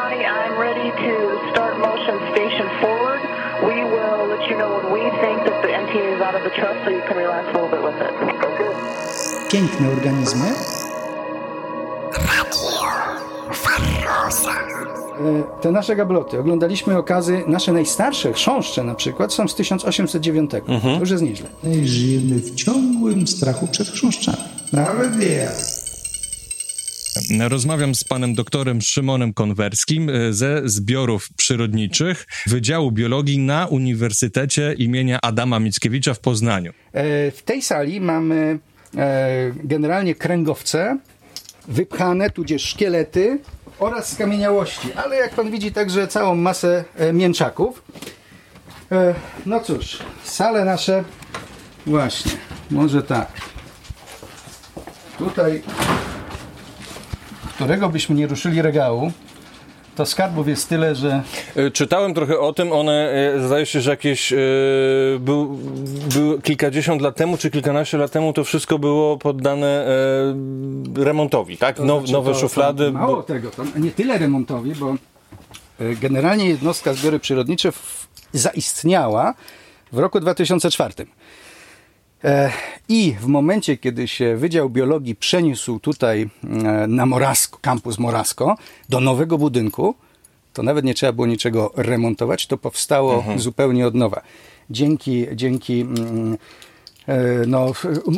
Ronnie, I'm ready to start motion station forward. We will let you know when we think that the NTA is out of the trust so you can relax a little bit with it. Okay. Piękne organizmy. E, Te nasze gabloty, oglądaliśmy okazy, nasze najstarsze, chrząszcze na przykład, są z 1809. To już jest nieźle. Żyjemy w ciągłym strachu przed chrząszczami. Nawet ja. Rozmawiam z panem doktorem Szymonem Konwerskim e, ze zbiorów przyrodniczych Wydziału Biologii na Uniwersytecie imienia Adama Mickiewicza w Poznaniu. E, W tej sali mamy e, generalnie kręgowce, wypchane, tudzież szkielety oraz skamieniałości, ale jak pan widzi także całą masę mięczaków. No cóż, sale nasze, właśnie, może tak. Tutaj, którego byśmy nie ruszyli regału, to skarbów jest tyle, że E, Czytałem trochę o tym, one e, zdaje się, że jakieś e, był, był kilkadziesiąt lat temu, czy kilkanaście lat temu to wszystko było poddane e, remontowi, tak? To Now, znaczy, nowe to- szuflady. To mało bo- tego, to nie tyle remontowi, bo generalnie jednostka zbiory przyrodnicze zaistniała w roku 2004. E, I w momencie, kiedy się Wydział Biologii przeniósł tutaj e, na Morasko, kampus Morasko, do nowego budynku, to nawet nie trzeba było niczego remontować, to powstało zupełnie od nowa. Dzięki, dzięki mm, e, no,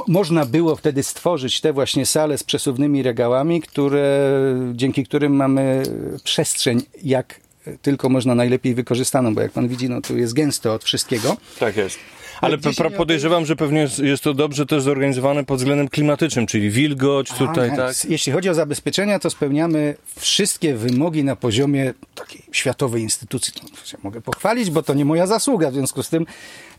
można było wtedy stworzyć te właśnie sale z przesuwnymi regałami, które, dzięki którym mamy przestrzeń jak tylko można najlepiej wykorzystaną, bo jak pan widzi, no tu jest gęsto od wszystkiego. Tak jest. Ale pra- podejrzewam, że pewnie jest, jest to dobrze też zorganizowane pod względem klimatycznym, czyli wilgoć tutaj, A, tak? s- Jeśli chodzi o zabezpieczenia, to spełniamy wszystkie wymogi na poziomie takiej światowej instytucji. To się mogę pochwalić, bo to nie moja zasługa, w związku z tym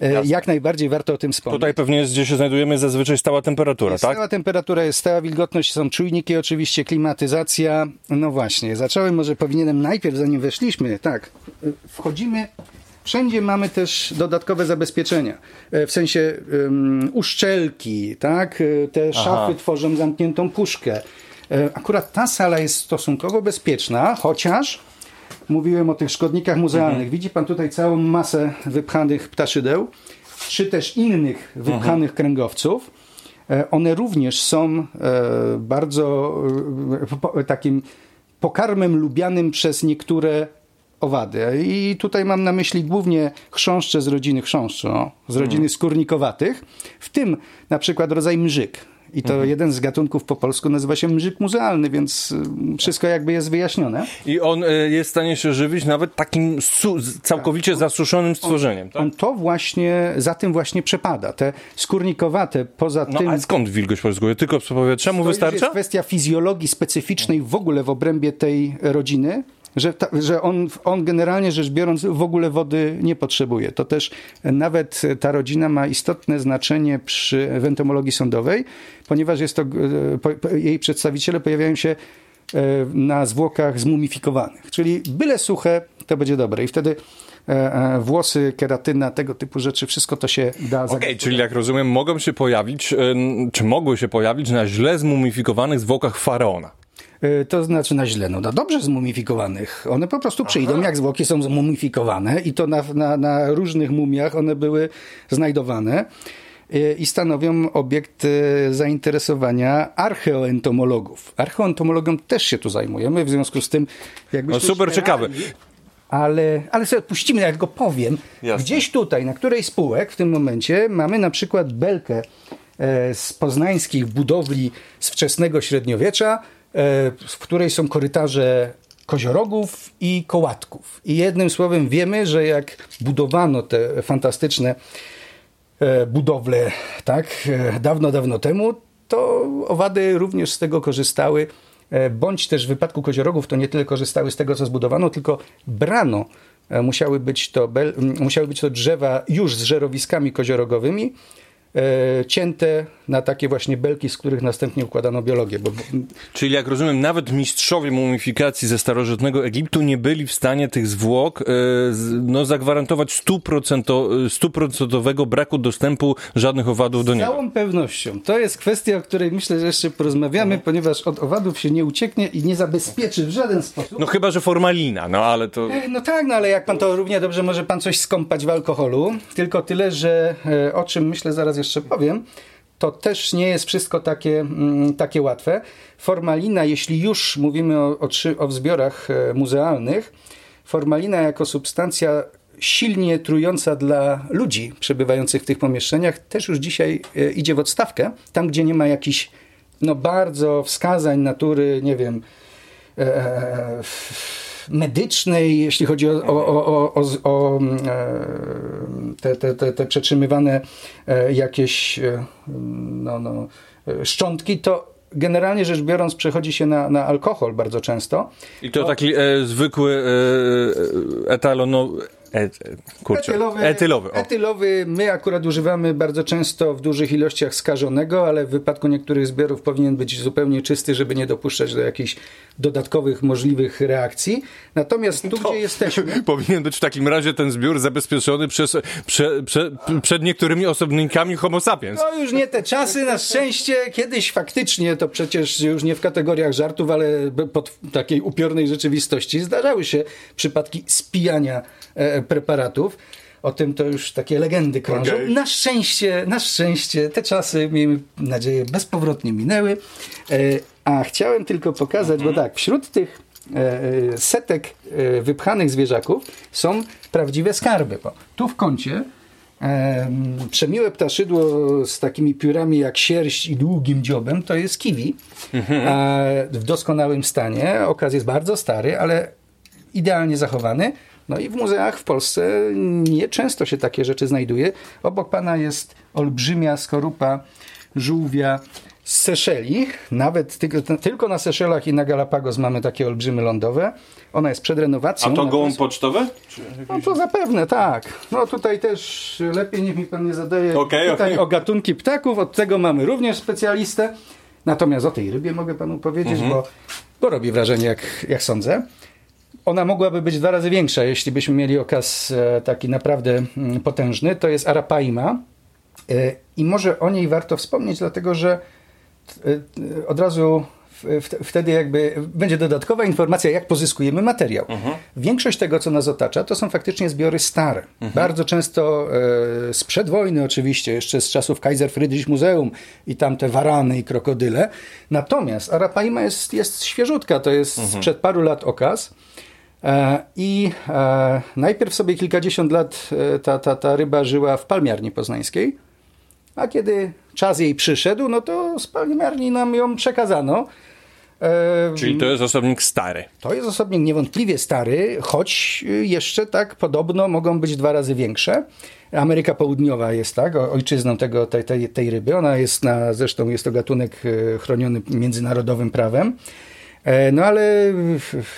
e, jak najbardziej warto o tym wspomnieć. Tutaj pewnie jest, gdzie się znajdujemy, zazwyczaj stała temperatura, Jest tak? Stała temperatura, jest stała wilgotność, są czujniki oczywiście, klimatyzacja. No właśnie, zacząłem, może powinienem najpierw, zanim weszliśmy, tak, y, wchodzimy, wszędzie mamy też dodatkowe zabezpieczenia, e, w sensie um, uszczelki, tak, E, te szafy tworzą zamkniętą puszkę. E, Akurat ta sala jest stosunkowo bezpieczna, chociaż mówiłem o tych szkodnikach muzealnych. Widzi pan tutaj całą masę wypchanych ptaszydeł, czy też innych wypchanych kręgowców. E, One również są bardzo takim pokarmem lubianym przez niektóre owady. I tutaj mam na myśli głównie chrząszcze z rodziny chrząszczu, no, z rodziny skórnikowatych, w tym na przykład rodzaj mrzyk. I to jeden z gatunków po polsku nazywa się mrzyk muzealny, więc y, wszystko jakby jest wyjaśnione. I on e, jest w stanie się żywić nawet takim całkowicie zasuszonym stworzeniem, tak? On to właśnie, za tym właśnie przepada. Te skórnikowate, poza No tym... a skąd wilgoć pozyskuje? Tylko z powietrza mu To wystarcza? jest kwestia fizjologii specyficznej w ogóle w obrębie tej rodziny, że, ta, że on, on generalnie rzecz biorąc w ogóle wody nie potrzebuje. To też nawet ta rodzina ma istotne znaczenie przy entomologii sądowej, ponieważ jest to, e, jej przedstawiciele pojawiają się e, na zwłokach zmumifikowanych. Czyli byle suche, to będzie dobre. I wtedy e, włosy, keratyna, tego typu rzeczy, wszystko to się da Okej, czyli jak rozumiem, mogą się pojawić, czy mogły się pojawić na źle zmumifikowanych zwłokach faraona. Y, To znaczy na źle, no na dobrze zmumifikowanych. One po prostu przyjdą, jak zwłoki są zmumifikowane i to na, na, na różnych mumiach one były znajdowane y, i stanowią obiekt y, zainteresowania archeoentomologów. Archeoentomologią też się tu zajmujemy, w związku z tym No super ciekawe. ale, ale sobie puścimy, jak go powiem. Jasne. Gdzieś tutaj, na której spółek w tym momencie mamy na przykład belkę e, z poznańskich budowli z wczesnego średniowiecza, e, w której są korytarze koziorogów i kołatków. I jednym słowem wiemy, że jak budowano te fantastyczne e, budowle tak, e, dawno, dawno temu, to owady również z tego korzystały, e, bądź też w wypadku koziorogów to nie tyle korzystały z tego, co zbudowano, tylko brano. E, Musiały być to, musiały być to drzewa już z żerowiskami koziorogowymi, e, cięte na takie właśnie belki, z których następnie układano biologię. Bo, Czyli jak rozumiem, nawet mistrzowie mumifikacji ze starożytnego Egiptu nie byli w stanie tych zwłok e, z- no, zagwarantować stuprocento- stuprocentowego braku dostępu żadnych owadów do z niego. całą pewnością. To jest kwestia, o której myślę, że jeszcze porozmawiamy, ponieważ od owadów się nie ucieknie i nie zabezpieczy w żaden sposób. No chyba, że formalina, no ale to... E, No tak, no ale jak pan to równie dobrze może pan coś skąpać w alkoholu, tylko tyle, że e, o czym myślę zaraz jeszcze powiem, to też nie jest wszystko takie, mm, takie łatwe. Formalina, jeśli już mówimy o, o, o wzbiorach e, muzealnych, formalina jako substancja silnie trująca dla ludzi przebywających w tych pomieszczeniach też już dzisiaj e, idzie w odstawkę. Tam, gdzie nie ma jakichś no, bardzo wskazań natury, nie wiem, e, medycznej, jeśli chodzi o, o, o, o, o e, te, te, te, te przetrzymywane e, jakieś e, no, no, e, szczątki, to generalnie rzecz biorąc przechodzi się na, na alkohol bardzo często. I to taki e, zwykły e, etalono... E, kurczę, Etylowy, etylowy. Etylowy my akurat używamy bardzo często w dużych ilościach skażonego, ale w wypadku niektórych zbiorów powinien być zupełnie czysty, żeby nie dopuszczać do jakichś dodatkowych możliwych reakcji. Natomiast tu, gdzie jesteśmy... Powinien być w takim razie ten zbiór zabezpieczony przez, prze, prze, przed niektórymi osobnikami homo sapiens. To już nie te czasy, na szczęście. Kiedyś faktycznie, to przecież już nie w kategoriach żartów, ale pod takiej upiornej rzeczywistości zdarzały się przypadki spijania e, preparatów. O tym to już takie legendy krążą. Okej. Na szczęście, na szczęście te czasy, miejmy nadzieję, bezpowrotnie minęły. E, a chciałem tylko pokazać, bo tak, wśród tych e, e, setek wypchanych zwierzaków są prawdziwe skarby. Bo tu w kącie Em, przemiłe ptaszydło z takimi piórami jak sierść i długim dziobem to jest kiwi e, w doskonałym stanie. Okaz jest bardzo stary, ale idealnie zachowany. No i w muzeach w Polsce nieczęsto się takie rzeczy znajduje. Obok pana jest olbrzymia skorupa żółwia z Seszeli. Nawet tylko, tylko na Seszelach i na Galapagos mamy takie olbrzymy lądowe. Ona jest przed renowacją. A to gołąb pocztowy? no to zapewne, tak. No tutaj też lepiej niech mi pan nie zadaje Okej, pytań okej. o gatunki ptaków, od tego mamy również specjalistę. Natomiast o tej rybie mogę panu powiedzieć, Mhm. bo, bo robi wrażenie, jak, jak sądzę. Ona mogłaby być dwa razy większa, jeśli byśmy mieli okaz e, taki naprawdę mm, potężny. To jest Arapaima E, i może o niej warto wspomnieć, dlatego że e, od razu wtedy jakby będzie dodatkowa informacja, jak pozyskujemy materiał. Większość tego, co nas otacza, to są faktycznie zbiory stare. Bardzo często e, sprzed wojny oczywiście, jeszcze z czasów Kaiser Friedrich Muzeum i tamte warany i krokodyle. Natomiast Arapaima jest, jest świeżutka, to jest sprzed paru lat okaz. E, I e, najpierw sobie kilkadziesiąt lat e, ta, ta, ta ryba żyła w palmiarni poznańskiej, a kiedy czas jej przyszedł, no to z palmiarni nam ją przekazano. Czyli to jest osobnik stary. to jest osobnik niewątpliwie stary, choć y, jeszcze tak podobno mogą być dwa razy większe. Ameryka Południowa jest tak, ojczyzną tego, tej, tej, tej ryby. Ona jest na, zresztą jest to gatunek e, chroniony międzynarodowym prawem. E, No ale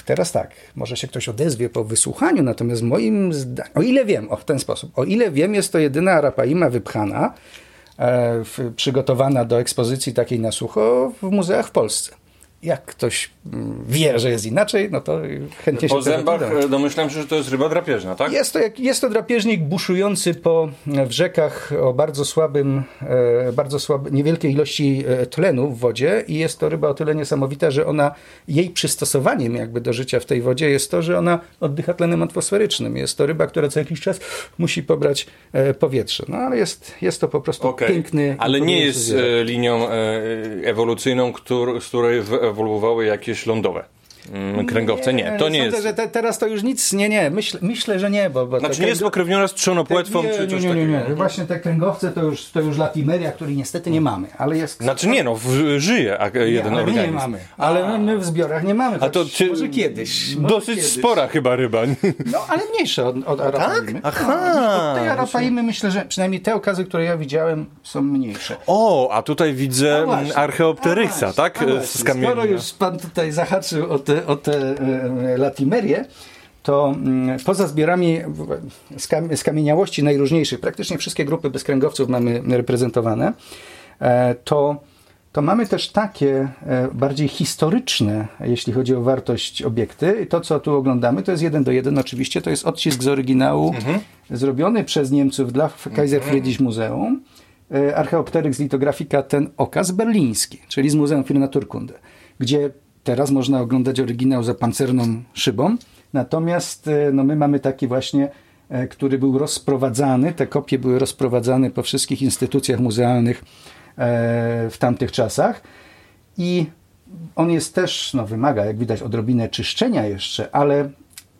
teraz tak, może się ktoś odezwie po wysłuchaniu, natomiast moim zdaniem, o ile wiem, o w ten sposób, o ile wiem, jest to jedyna arapaima wypchana, e, przygotowana do ekspozycji takiej na sucho w muzeach w Polsce. Jak ktoś mm, wie, że jest inaczej, no to chętnie się Po zębach domyślam się, że to jest ryba drapieżna, tak? Jest to, jest to drapieżnik buszujący po, w rzekach o bardzo słabym, e, bardzo słaby, niewielkiej ilości e, tlenu w wodzie i jest to ryba o tyle niesamowita, że ona, jej przystosowaniem jakby do życia w tej wodzie jest to, że ona oddycha tlenem atmosferycznym. Jest to ryba, która co jakiś czas musi pobrać e, powietrze. No ale jest, jest to po prostu Okej. piękny... Ale nie jest linią ewolucyjną, któr, z której wyewoluowały jakieś lądowe kręgowce. Nie, to nie sądzę, jest. że te, teraz to już nic, nie, nie, myśl, myślę, że nie, bo... bo Znaczy te nie jest pokrewniona z trzonopłetwą nie, czy nie, coś nie, nie, takiego. nie. Właśnie te kręgowce to już, to już latimeria, której niestety nie mamy, ale jest... Znaczy nie, no, w, żyje nie, jeden ale my organizm. nie mamy. Ale my, my w zbiorach nie mamy. A to czy, może kiedyś. Może Dosyć kiedyś. spora chyba ryba. No, ale mniejsza od, od arapaimy. Aha. Od tej arapaimy myślę, że przynajmniej te okazy, które ja widziałem, są mniejsze. O, a tutaj widzę A właśnie, Archeopteryxa, tak? a Z właśnie. Skoro już pan tutaj zahaczył o te, o te e, latimerię, to mm, poza zbiorami skamieniałości najróżniejszych, praktycznie wszystkie grupy bezkręgowców mamy reprezentowane, e, to, to mamy też takie e, bardziej historyczne, jeśli chodzi o wartość obiekty. I to, co tu oglądamy, to jest jeden do jeden oczywiście, to jest odcisk z oryginału zrobiony przez Niemców dla Kaiser Friedrich Muzeum. Archeopteryk z litografika ten okaz berliński, czyli z Muzeum für Naturkunde, gdzie teraz można oglądać oryginał za pancerną szybą. Natomiast e, no, my mamy taki właśnie, e, który był rozprowadzany, te kopie były rozprowadzane po wszystkich instytucjach muzealnych e, w tamtych czasach. I on jest też, no wymaga, jak widać, odrobinę czyszczenia jeszcze, ale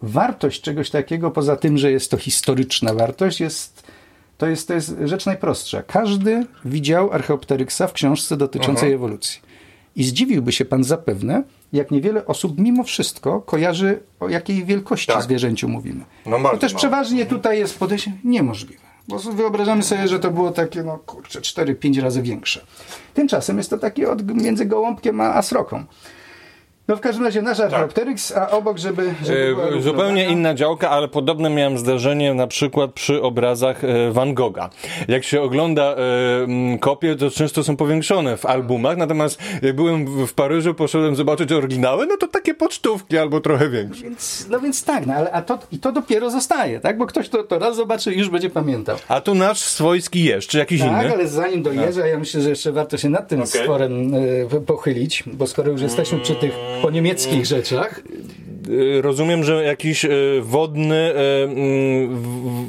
wartość czegoś takiego, poza tym, że jest to historyczna wartość, jest, to, jest, to jest rzecz najprostsza. Każdy widział Archeopteryksa w książce dotyczącej ewolucji. I zdziwiłby się pan zapewne, jak niewiele osób mimo wszystko kojarzy, o jakiej wielkości Tak. zwierzęciu mówimy. No bardzo to też mało. przeważnie tutaj jest podejście niemożliwe. Bo wyobrażamy sobie, że to było takie, no kurczę, 4-5 razy większe. Tymczasem jest to takie od, między gołąbkiem a, a sroką. No w każdym razie nasz Archaeopteryx, a obok, żeby... żeby E, Zupełnie inna działka, ale podobne miałem zdarzenie na przykład przy obrazach e, Van Gogha. Jak się ogląda e, kopie, to często są powiększone w albumach, natomiast jak byłem w- w Paryżu, poszedłem zobaczyć oryginały, no to takie pocztówki albo trochę większe. Więc, no więc tak, no, ale a to, i to dopiero zostaje, tak? Bo ktoś to, to raz zobaczy i już będzie pamiętał. A tu nasz swojski jeż, czy jakiś Tak, inny? ale zanim do jeża, ja myślę, że jeszcze warto się nad tym Okej. stworem e, pochylić, bo skoro już jesteśmy przy tych po niemieckich rzeczach, E, Rozumiem, że jakiś e, wodny, e, mm,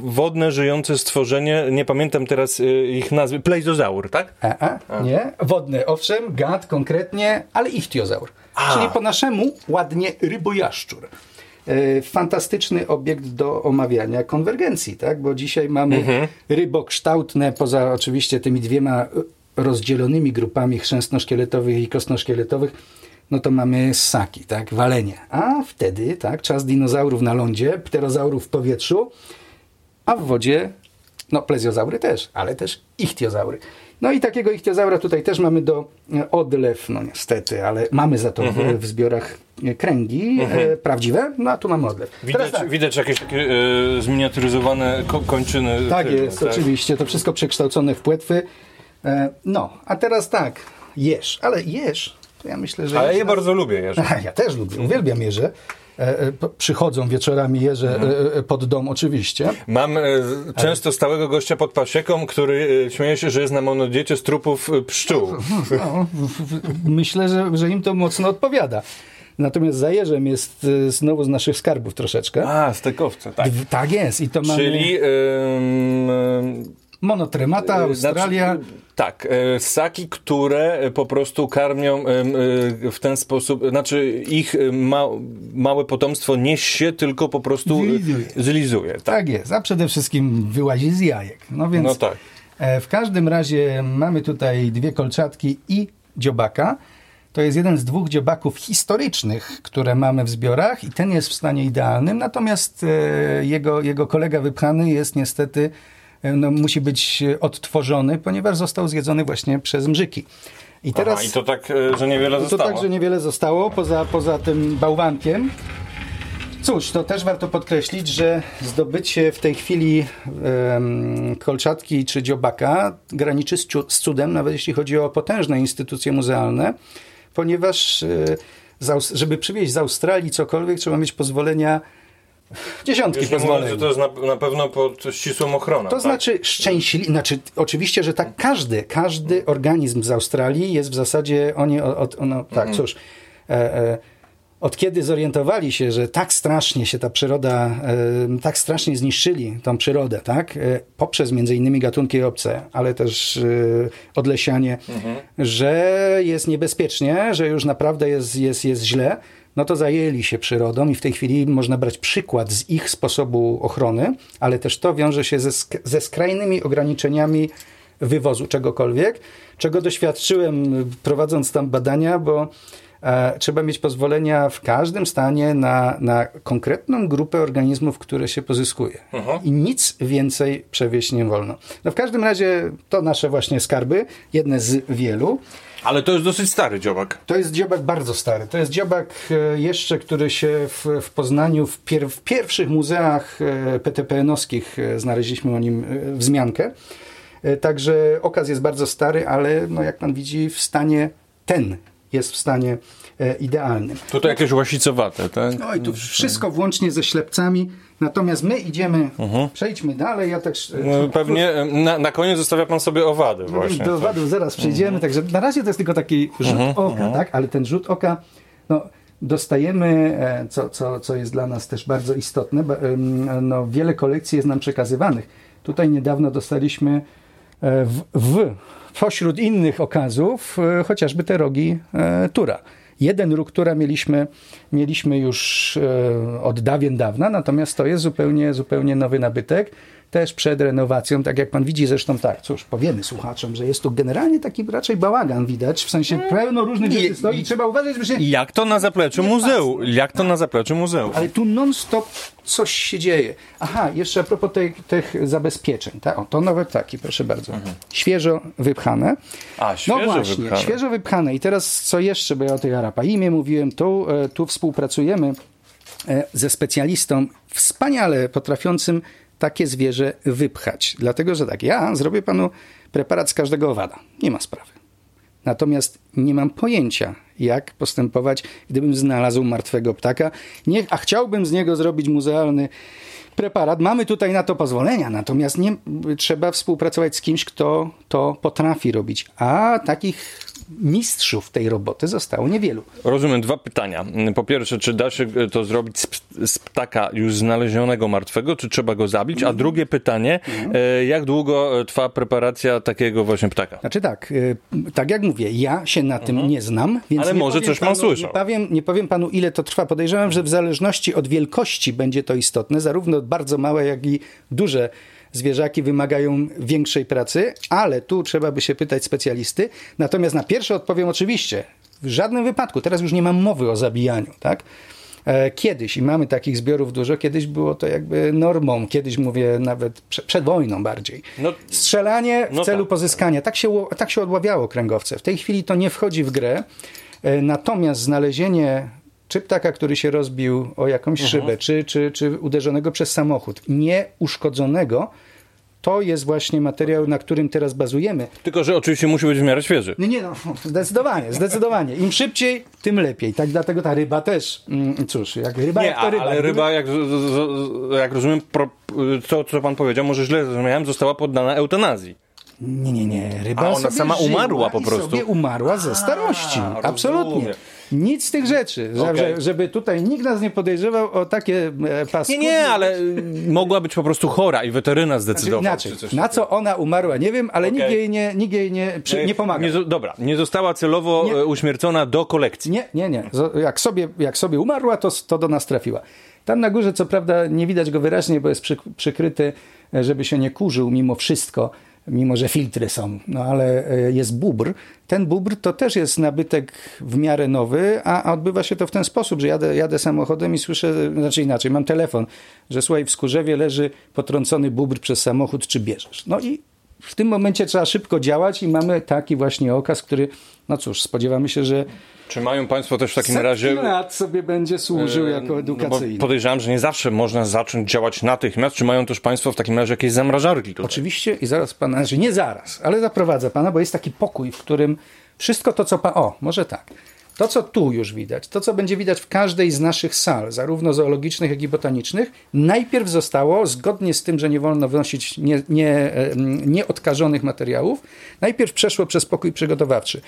wodne żyjące stworzenie, nie pamiętam teraz ich nazwy, plejzozaur, tak? E, e, nie, wodny, owszem, gad konkretnie, ale ichtiozaur. Czyli po naszemu ładnie rybojaszczur. E, Fantastyczny obiekt do omawiania konwergencji, tak? bo dzisiaj mamy rybokształtne, poza oczywiście tymi dwiema rozdzielonymi grupami chrzęstno-szkieletowych i kostno-szkieletowych, no to mamy ssaki, tak, walenie. A wtedy, tak, czas dinozaurów na lądzie, pterozaurów w powietrzu, a w wodzie, no plezjozaury też, ale też ichtiozaury. No i takiego ichtiozaura tutaj też mamy do e, odlew, no niestety, ale mamy za to w, w zbiorach e, kręgi e, prawdziwe, no a tu mamy odlew. Widać, tak, widać jakieś takie e, zminiaturyzowane ko- kończyny. tak jest, oczywiście, to wszystko przekształcone w płetwy. E, no, a teraz tak, jeż, ale jeż, to ja myślę, że... Ale ja nas- bardzo lubię jeż. Aha, Ja też lubię, uwielbiam jeże. E, Przychodzą wieczorami jeże e, e, pod dom oczywiście. Mam e, często stałego gościa pod pasieką, który śmieje się, że jest na monodiecie z trupów pszczół. No, myślę, że, że im to mocno odpowiada. Natomiast za jeżem jest znowu z naszych skarbów troszeczkę. A, stekowce, tak. W- Tak jest i to mamy Czyli... em, monotremata, Australia. Znaczy, tak, e, ssaki, które e, po prostu karmią e, w ten sposób, znaczy ich ma, małe potomstwo nie się, tylko po prostu Zlizuje. zlizuje. Tak. Tak jest, a przede wszystkim wyłazi z jajek. No więc No tak. w każdym razie mamy tutaj dwie kolczatki i dziobaka. To jest jeden z dwóch dziobaków historycznych, które mamy w zbiorach i ten jest w stanie idealnym, natomiast jego, jego kolega wypchany jest niestety, no, musi być e, odtworzony, ponieważ został zjedzony właśnie przez mrzyki. I teraz... Aha, I to tak, e, że niewiele To zostało. tak, że niewiele zostało poza, poza tym bałwankiem. Cóż, to też warto podkreślić, że zdobycie w tej chwili em, kolczatki czy dziobaka graniczy z, z cudem, nawet jeśli chodzi o potężne instytucje muzealne, ponieważ e, żeby przywieźć z Australii cokolwiek, trzeba mieć pozwolenia, dziesiątki Już pozwoleń. że to jest na, na pewno pod ścisłą ochroną. To tak? znaczy szczęśliwie, znaczy oczywiście, że tak każdy, każdy organizm z Australii jest w zasadzie, oni, od, ono, tak, cóż, e, e, od kiedy zorientowali się, że tak strasznie się ta przyroda, e, tak strasznie zniszczyli tą przyrodę, tak, e, poprzez między innymi gatunki obce, ale też e, odlesianie, że jest niebezpiecznie, że już naprawdę jest, jest, jest źle, no to zajęli się przyrodą i w tej chwili można brać przykład z ich sposobu ochrony, ale też to wiąże się ze, sk- ze skrajnymi ograniczeniami wywozu czegokolwiek, czego doświadczyłem prowadząc tam badania, bo e, trzeba mieć pozwolenia w każdym stanie na, na konkretną grupę organizmów, które się pozyskuje. I nic więcej przewieźć nie wolno. No w każdym razie to nasze właśnie skarby, jedne z wielu. Ale to jest dosyć stary dziobak. To jest dziobak bardzo stary. To jest dziobak e, jeszcze, który się w, w Poznaniu w, pier, w pierwszych muzeach e, PTPN-owskich e, znaleźliśmy o nim wzmiankę. Także okaz jest bardzo stary, ale no, jak pan widzi w stanie ten jest w stanie idealnym. Tutaj jakieś łasicowate, tak? No i tu wszystko włącznie ze ślepcami. Natomiast my idziemy, przejdźmy dalej. Ja też e, No, pewnie e, na, na koniec zostawia pan sobie owady właśnie. do wadów zaraz przejdziemy, także na razie to jest tylko taki rzut oka, tak? Ale ten rzut oka, no, dostajemy, e, co, co, co jest dla nas też bardzo istotne, no, wiele kolekcji jest nam przekazywanych. Tutaj niedawno dostaliśmy w, w pośród innych okazów chociażby te rogi Tura. Jeden róg mieliśmy, mieliśmy już e, od dawien dawna, natomiast to jest zupełnie, zupełnie nowy nabytek też przed renowacją, tak jak pan widzi, zresztą tak, cóż, powiemy słuchaczom, że jest tu generalnie taki raczej bałagan widać, w sensie pełno różnych rzeczy stoi i trzeba uważać, żeby się... Jak to na zapleczu muzeum? Jak to na zapleczu muzeum? Ale tu non-stop coś się dzieje. Aha, jeszcze a propos tych, tych zabezpieczeń. Tak? O, to nowe ptaki, proszę bardzo. Świeżo wypchane. A, świeżo no właśnie, wypchane. świeżo wypchane. I teraz co jeszcze, bo ja o tej arapaimie mówiłem, tu, e, tu współpracujemy e, ze specjalistą wspaniale potrafiącym takie zwierzę wypchać. Dlatego, że tak, ja zrobię panu preparat z każdego owada. Nie ma sprawy. Natomiast nie mam pojęcia, jak postępować, gdybym znalazł martwego ptaka, nie, a chciałbym z niego zrobić muzealny preparat. Mamy tutaj na to pozwolenia, natomiast nie, trzeba współpracować z kimś, kto to potrafi robić. A takich mistrzów tej roboty zostało niewielu. Rozumiem dwa pytania. Po pierwsze, czy da się to zrobić z, z ptaka już znalezionego martwego, czy trzeba go zabić? A drugie pytanie, e, jak długo trwa preparacja takiego właśnie ptaka? Znaczy tak, tak jak mówię, ja się na tym nie znam, więc Mhm. Ale może coś pan słyszał. Nie powiem, nie powiem panu, ile to trwa. Podejrzewam, że w zależności od wielkości będzie to istotne. Zarówno bardzo małe, jak i duże zwierzaki wymagają większej pracy, ale tu trzeba by się pytać specjalisty. Natomiast na pierwsze odpowiem oczywiście, w żadnym wypadku, teraz już nie mam mowy o zabijaniu, tak? E, Kiedyś, i mamy takich zbiorów dużo, kiedyś było to jakby normą, kiedyś mówię nawet prze, przed wojną bardziej. No- Strzelanie w No celu tak. pozyskania. Tak się, tak się odławiało kręgowce. W tej chwili to nie wchodzi w grę. E, Natomiast znalezienie czy ptaka, który się rozbił o jakąś Mhm. szybę, czy, czy, czy uderzonego przez samochód, nieuszkodzonego, to jest właśnie materiał, na którym teraz bazujemy. Tylko, że oczywiście musi być w miarę świeży. Nie, nie, no, zdecydowanie, zdecydowanie. Im szybciej, tym lepiej. Tak dlatego ta ryba też, mm, cóż, jak ryba, Nie, jak to a, ryba. ale ryba, jak, jak rozumiem, pro, to co pan powiedział, może źle zrozumiałem, została poddana eutanazji. Nie, nie, nie. Ryba A ona sama umarła po prostu? sobie umarła ze starości. Absolutnie. rozumiem. Nic z tych rzeczy. Że, żeby tutaj nikt nas nie podejrzewał o takie e, paskudne... Nie, nie, ale y, mogła być po prostu chora i weteryna zdecydował. Inaczej. czy coś Na co ona umarła, nie wiem, ale nikt Okej. jej nie, nikt jej nie, przy, nie pomaga. Nie, dobra, nie została celowo Nie. e, uśmiercona do kolekcji. Nie, nie, nie. Jak sobie, jak sobie umarła, to, to do nas trafiła. Tam na górze, co prawda, nie widać go wyraźnie, bo jest przy, przykryty, e, żeby się nie kurzył mimo wszystko, mimo że filtry są. No ale e, jest bubr. Ten bubr to też jest nabytek w miarę nowy, a odbywa się to w ten sposób, że jadę, jadę samochodem i słyszę, znaczy inaczej, mam telefon, że słuchaj, w Skórzewie leży potrącony bubr przez samochód, czy bierzesz? No i w tym momencie trzeba szybko działać i mamy taki właśnie okaz, który, no cóż, spodziewamy się, że Czy mają państwo też w takim setki razie... lat sobie będzie służył jako No edukacyjny. podejrzewam, że nie zawsze można zacząć działać natychmiast. Czy mają też państwo w takim razie jakieś zamrażarki tutaj? Oczywiście i zaraz pana, znaczy nie zaraz, ale zaprowadzę pana, bo jest taki pokój, w którym wszystko to, co pan, o, może tak, to, co tu już widać, to, co będzie widać w każdej z naszych sal, zarówno zoologicznych, jak i botanicznych, najpierw zostało, zgodnie z tym, że nie wolno wnosić nie, nie, nieodkażonych materiałów, najpierw przeszło przez pokój przygotowawczy.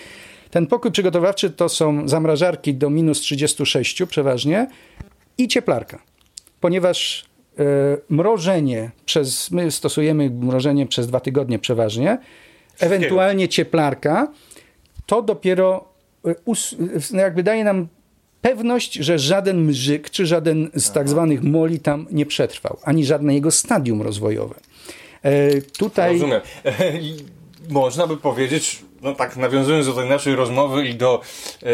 Ten pokój przygotowawczy to są zamrażarki do minus 36 przeważnie i cieplarka, ponieważ e, mrożenie przez, my stosujemy mrożenie przez dwa tygodnie przeważnie, ewentualnie cieplarka, to dopiero e, us, e, jakby daje nam pewność, że żaden mrzyk czy żaden z tak zwanych moli tam nie przetrwał, ani żadne jego stadium rozwojowe. E, tutaj Rozumiem. Można by powiedzieć, no tak, nawiązując do tej naszej rozmowy i do e,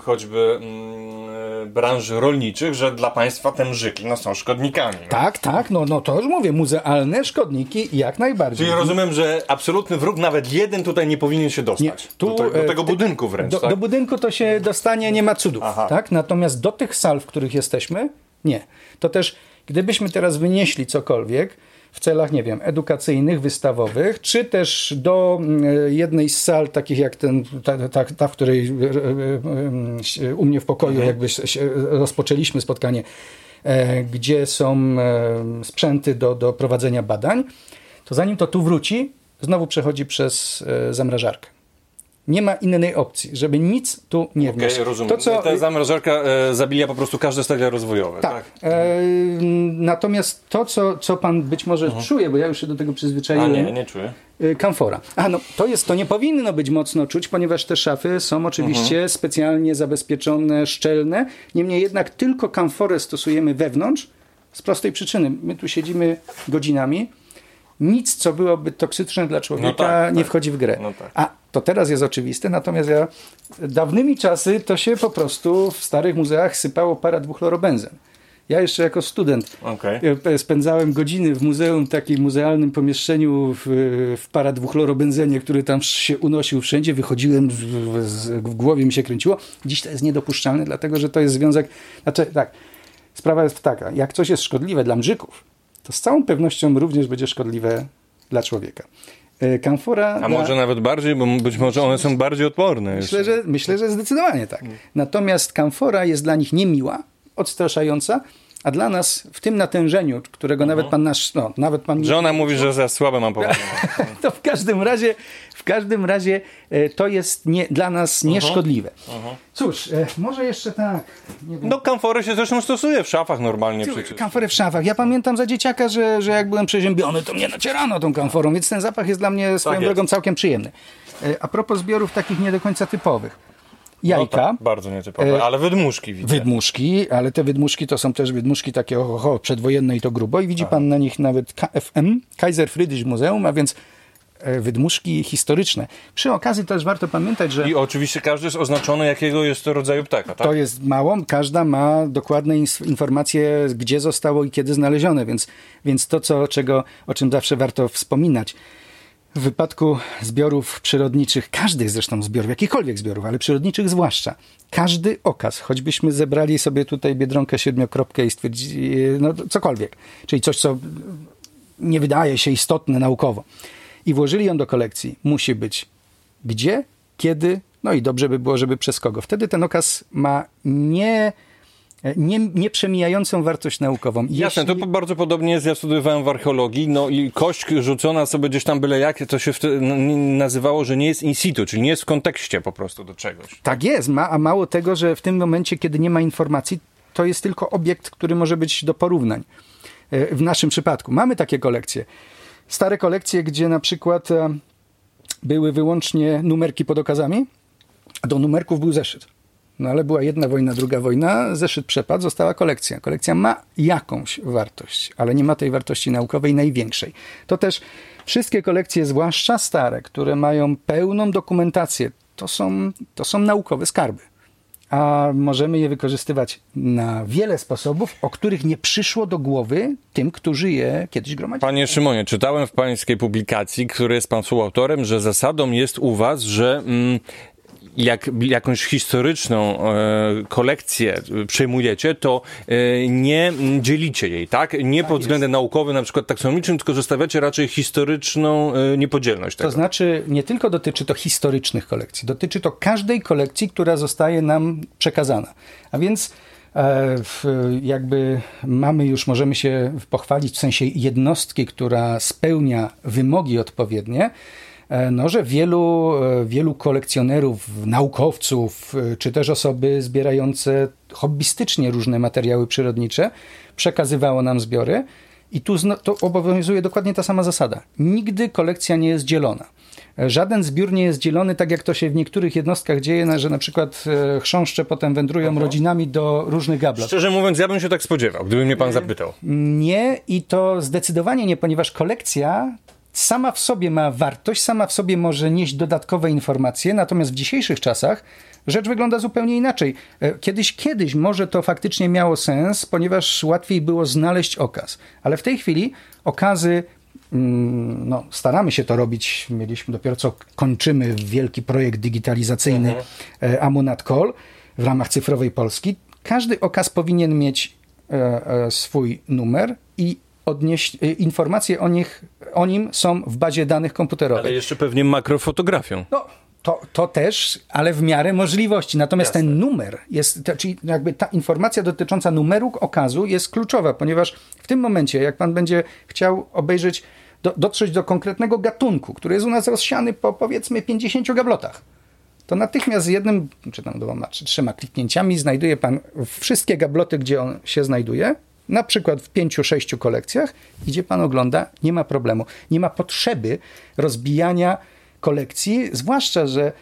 choćby mm, e, branży rolniczych, że dla państwa te mrzyki no, są szkodnikami. No. Tak, tak, no, no to już mówię, muzealne szkodniki jak najbardziej. Czyli rozumiem, że absolutny wróg, nawet jeden tutaj nie powinien się dostać. Nie, tu, do, do e, tego budynku wręcz, Do, tak? do budynku to się dostanie, nie ma cudów, Aha. tak? Natomiast do tych sal, w których jesteśmy, nie. To też, gdybyśmy teraz wynieśli cokolwiek w celach, nie wiem, edukacyjnych, wystawowych, czy też do mm, jednej z sal, takich jak ten, ta, ta, ta w której e, e, e, u mnie w pokoju Mhm. jakby rozpoczęliśmy spotkanie, gdzie są sprzęty do, do prowadzenia badań, to zanim to tu wróci, znowu przechodzi przez zamrażarkę. Nie ma innej opcji, żeby nic tu nie Okej, wnieść. rozumiem. To, co, Ta zamrażarka e, zabija po prostu każde stadia rozwojowe, tak? tak. E, natomiast to, co, co pan być może czuje, bo ja już się do tego Mhm. A przyzwyczaiłem, nie, nie czuję. y, kamfora. A no, to jest, to nie powinno być mocno czuć, ponieważ te szafy są oczywiście Mhm. specjalnie zabezpieczone, szczelne. Niemniej jednak tylko kamforę stosujemy wewnątrz z prostej przyczyny. My tu siedzimy godzinami. Nic, co byłoby toksyczne dla człowieka, No tak, nie tak. wchodzi w grę. No tak. A to teraz jest oczywiste, natomiast ja dawnymi czasy to się po prostu w starych muzeach sypało para dwuchlorobenzen. Ja jeszcze jako student Okej. E, Spędzałem godziny w muzeum, takim muzealnym pomieszczeniu w, w paradwuchlorobenzenie, który tam się unosił wszędzie. Wychodziłem, w, w, w głowie mi się kręciło. Dziś to jest niedopuszczalne, dlatego że to jest związek... Znaczy, tak, sprawa jest taka. Jak coś jest szkodliwe dla mrzyków, to z całą pewnością również będzie szkodliwe dla człowieka. E, Kamfora... A może nawet bardziej, bo być może one są bardziej odporne. Myślę, jeszcze. że, myślę, że zdecydowanie tak. Natomiast kamfora jest dla nich niemiła, odstraszająca, a dla nas w tym natężeniu, którego nawet pan nasz, no, nawet pan... Żona mówi, że za słabe mam powodzenie. To w każdym razie, w każdym razie e, to jest nie, dla nas nieszkodliwe. Cóż, e, może jeszcze tak. No kamfory się zresztą stosuje w szafach normalnie przecież. Kamforę w szafach. Ja pamiętam za dzieciaka, że, że jak byłem przeziębiony, to mnie nacierano tą kamforą, więc ten zapach jest dla mnie swoją jest. drogą całkiem przyjemny. E, A propos zbiorów takich nie do końca typowych. No Jajka. tak, bardzo nietypowe, E, ale wydmuszki widzę. Wydmuszki, ale te wydmuszki to są też wydmuszki takie oho, przedwojenne i to grubo i widzi pan na nich nawet KFM, Kaiser Friedrich Muzeum, a więc e, wydmuszki historyczne. Przy okazji też warto pamiętać, że I oczywiście każdy jest oznaczony, jakiego jest to rodzaju ptaka, tak? to jest mało, każda ma dokładne informacje, gdzie zostało i kiedy znalezione, więc, więc to, co, czego, o czym zawsze warto wspominać. W wypadku zbiorów przyrodniczych, każdych zresztą zbiorów, jakichkolwiek zbiorów, ale przyrodniczych zwłaszcza, każdy okaz, choćbyśmy zebrali sobie tutaj biedronkę siedmiokropkę i stwierdzili, no cokolwiek, czyli coś, co nie wydaje się istotne naukowo, i włożyli ją do kolekcji, musi być gdzie, kiedy, no i dobrze by było, żeby przez kogo. Wtedy ten okaz ma nie, nie, nieprzemijającą wartość naukową. Jasne, to Jeśli- bardzo podobnie jest, ja studiowałem w archeologii, no i kość rzucona sobie gdzieś tam byle jak, to się nazywało, że nie jest in situ, czyli nie jest w kontekście po prostu do czegoś. Tak jest, ma, a mało tego, że w tym momencie, kiedy nie ma informacji, to jest tylko obiekt, który może być do porównań. E, W naszym przypadku mamy takie kolekcje. Stare kolekcje, gdzie na przykład e, były wyłącznie numerki pod okazami, a do numerków był zeszyt. No ale była jedna wojna, druga wojna, zeszyt przepadł, została kolekcja. Kolekcja ma jakąś wartość, ale nie ma tej wartości naukowej największej. To też wszystkie kolekcje, zwłaszcza stare, które mają pełną dokumentację, to są, to są naukowe skarby. A możemy je wykorzystywać na wiele sposobów, o których nie przyszło do głowy tym, którzy je kiedyś gromadzili. Panie Szymonie, czytałem w pańskiej publikacji, który jest pan współautorem, że zasadą jest u was, że mm, jak jakąś historyczną e, kolekcję przejmujecie, to e, nie dzielicie jej, tak? Nie pod względem naukowym, na przykład taksonomicznym, tylko że stawiacie raczej historyczną e, niepodzielność tego. To znaczy, nie tylko dotyczy to historycznych kolekcji, dotyczy to każdej kolekcji, która zostaje nam przekazana. A więc jakby mamy już, możemy się pochwalić w sensie jednostki, która spełnia wymogi odpowiednie, no, że wielu, e, wielu kolekcjonerów, naukowców, e, czy też osoby zbierające hobbystycznie różne materiały przyrodnicze przekazywało nam zbiory. I tu to obowiązuje dokładnie ta sama zasada. Nigdy kolekcja nie jest dzielona. E, Żaden zbiór nie jest dzielony tak, jak to się w niektórych jednostkach dzieje, że na przykład e, chrząszcze potem wędrują rodzinami do różnych gablot. Szczerze mówiąc, ja bym się tak spodziewał, gdyby mnie pan zapytał. Nie i to zdecydowanie nie, ponieważ kolekcja sama w sobie ma wartość, sama w sobie może nieść dodatkowe informacje, natomiast w dzisiejszych czasach rzecz wygląda zupełnie inaczej. E, Kiedyś, kiedyś może to faktycznie miało sens, ponieważ łatwiej było znaleźć okaz, ale w tej chwili okazy mm, no, staramy się to robić. Mieliśmy dopiero co kończymy wielki projekt digitalizacyjny mhm. Amunat Call w ramach cyfrowej Polski. Każdy okaz powinien mieć e, e, swój numer i odnieść, e, informacje o, nich, o nim są w bazie danych komputerowej. Ale jeszcze pewnie makrofotografią. No, to, to też, ale w miarę możliwości. Natomiast ten numer jest, to, czyli jakby ta informacja dotycząca numeru okazu jest kluczowa, ponieważ w tym momencie, jak pan będzie chciał obejrzeć, do, dotrzeć do konkretnego gatunku, który jest u nas rozsiany po powiedzmy 50 gablotach, to natychmiast z jednym, czy tam dwoma, czy trzema kliknięciami znajduje pan wszystkie gabloty, gdzie on się znajduje, na przykład w pięciu, sześciu kolekcjach, gdzie pan ogląda, nie ma problemu. Nie ma potrzeby rozbijania kolekcji, zwłaszcza, że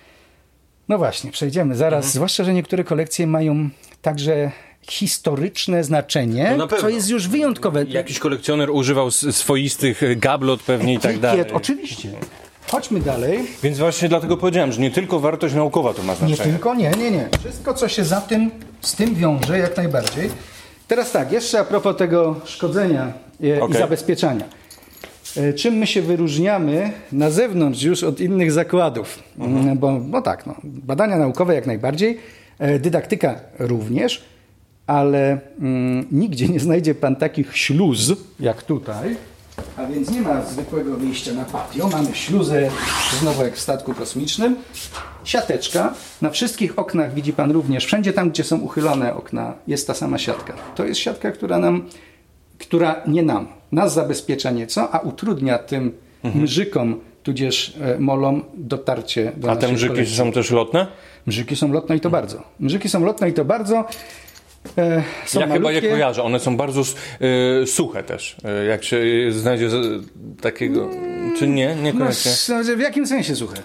no właśnie, przejdziemy zaraz, Mhm. zwłaszcza, że niektóre kolekcje mają także historyczne znaczenie, No co jest już wyjątkowe. Jakiś kolekcjoner używał swoistych e, gablot pewnie i tak dalej. Oczywiście. Chodźmy dalej. Więc właśnie dlatego powiedziałem, że nie tylko wartość naukowa to ma Nie znaczenie. tylko, nie, nie, nie. Wszystko, co się za tym, z tym wiąże, jak najbardziej. Teraz tak, jeszcze a propos tego szkodzenia e, i zabezpieczania. E, Czym my się wyróżniamy na zewnątrz już od innych zakładów? Mm, Bo, bo tak, no, badania naukowe jak najbardziej, e, dydaktyka również, ale mm, nigdzie nie znajdzie pan takich śluz jak tutaj. A więc nie ma zwykłego wyjścia na patio. Mamy śluzę, znowu jak w statku kosmicznym. Siateczka. Na wszystkich oknach widzi pan również, wszędzie tam, gdzie są uchylone okna, jest ta sama siatka. To jest siatka, która nam, która nie nam, nas zabezpiecza nieco, a utrudnia tym mrzykom, tudzież e, molom dotarcie do A te mrzyki kolekcji. są też lotne? Mrzyki są lotne i to bardzo. Mrzyki są lotne i to bardzo. E, są ja chyba je kojarzę. One są bardzo e, suche też. E, jak się znajdzie z, takiego... Czy nie? Nie No, s- w jakim sensie suche?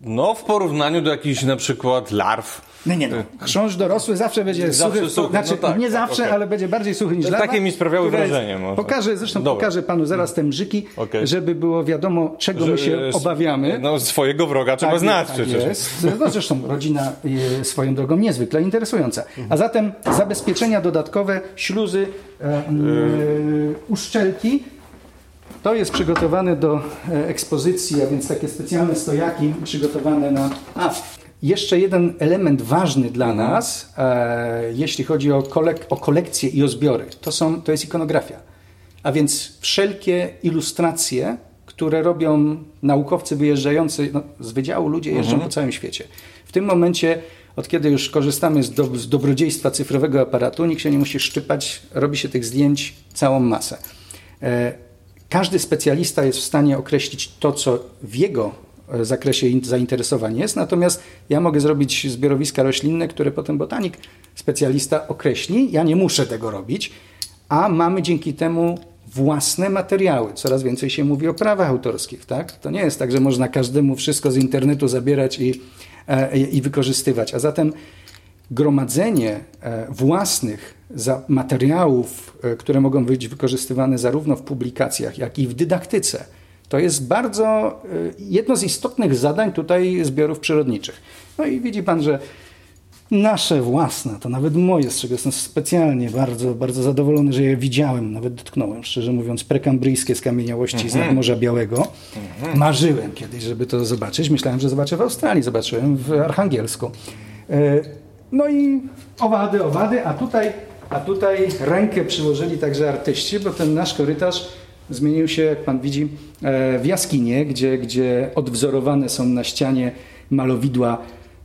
No, w porównaniu do jakichś na przykład larw. Nie, nie, no. Chrząszcz dorosły zawsze będzie Zawsze suchy. suchy, Znaczy, no tak, nie tak, zawsze, okej. ale będzie bardziej suchy niż To lawa. takie mi sprawiały wrażenie może. Pokażę, zresztą Dobra. pokażę panu zaraz te mrzyki, Okej. żeby było wiadomo, czego my się Że, e, obawiamy. No, swojego wroga trzeba Tak znać tak przecież. jest. No zresztą rodzina e, swoją drogą niezwykle interesująca. A zatem zabezpieczenia dodatkowe, śluzy, e, e, uszczelki. To jest przygotowane do e, ekspozycji, a więc takie specjalne stojaki przygotowane na... A, jeszcze jeden element ważny dla nas, e, jeśli chodzi o, kolek- o kolekcje i o zbiory, to, są, to jest ikonografia. A więc wszelkie ilustracje, które robią naukowcy wyjeżdżający no, z wydziału, ludzie jeżdżą po całym świecie. W tym momencie, od kiedy już korzystamy z, do, z dobrodziejstwa cyfrowego aparatu, nikt się nie musi szczypać, robi się tych zdjęć całą masę. E, każdy specjalista jest w stanie określić to, co w jego e, zakresie in- zainteresowań jest, natomiast ja mogę zrobić zbiorowiska roślinne, które potem botanik, specjalista określi. Ja nie muszę tego robić, a mamy dzięki temu własne materiały. Coraz więcej się mówi o prawach autorskich, tak? To nie jest tak, że można każdemu wszystko z internetu zabierać i, e, i i wykorzystywać. A zatem gromadzenie e, własnych materiałów, e, które mogą być wykorzystywane zarówno w publikacjach, jak i w dydaktyce, to jest bardzo e, jedno z istotnych zadań tutaj zbiorów przyrodniczych. No i widzi pan, że nasze własne, to nawet moje, z czego jestem specjalnie bardzo, bardzo zadowolony, że je widziałem, nawet dotknąłem, szczerze mówiąc, prekambryjskie skamieniałości z Morza Białego. Marzyłem kiedyś, żeby to zobaczyć. Myślałem, że zobaczę w Australii, zobaczyłem w Archangelsku. No i owady, owady, a tutaj, a tutaj rękę przyłożyli także artyści, bo ten nasz korytarz zmienił się, jak pan widzi, e, w jaskinię, gdzie, gdzie odwzorowane są na ścianie malowidła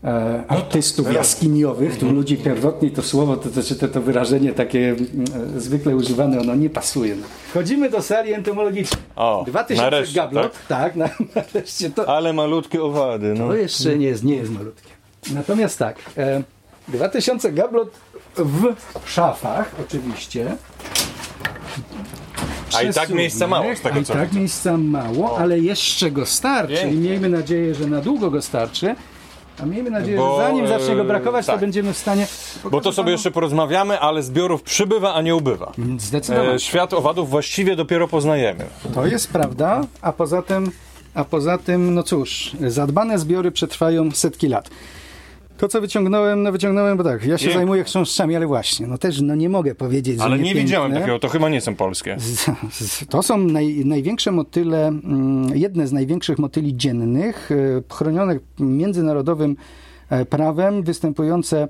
e, artystów jaskiniowych. Tu ludzi pierwotni to słowo, to, to, czy to, to wyrażenie takie mm, e, zwykle używane, ono nie pasuje. Wchodzimy do sali entomologicznej. O, 2000 nareszcie, gablot, tak, na, nareszcie to, Ale malutkie owady. No. to jeszcze nie jest, nie jest malutkie. Natomiast tak, e, 2000 gablot w szafach oczywiście. A i tak miejsca mało z tego, A i co tak widzę. miejsca mało, ale jeszcze go starczy Pięknie. i miejmy nadzieję, że na długo go starczy. A miejmy nadzieję, Bo, że zanim e, zacznie go brakować, to tak. będziemy w stanie... Bo to sobie jeszcze porozmawiamy, ale zbiorów przybywa, a nie ubywa. Zdecydowanie. E, świat owadów właściwie dopiero poznajemy. To jest prawda, a poza tym, a poza tym, no cóż, zadbane zbiory przetrwają setki lat. To, co wyciągnąłem, no wyciągnąłem, bo tak, ja się Piękne. zajmuję chrząszczami, ale właśnie, no też no nie mogę powiedzieć, że Ale nie widziałem takiego, to chyba nie są polskie. To są naj, największe motyle, mm, jedne z największych motyli dziennych, e, chronionych międzynarodowym e, prawem, występujące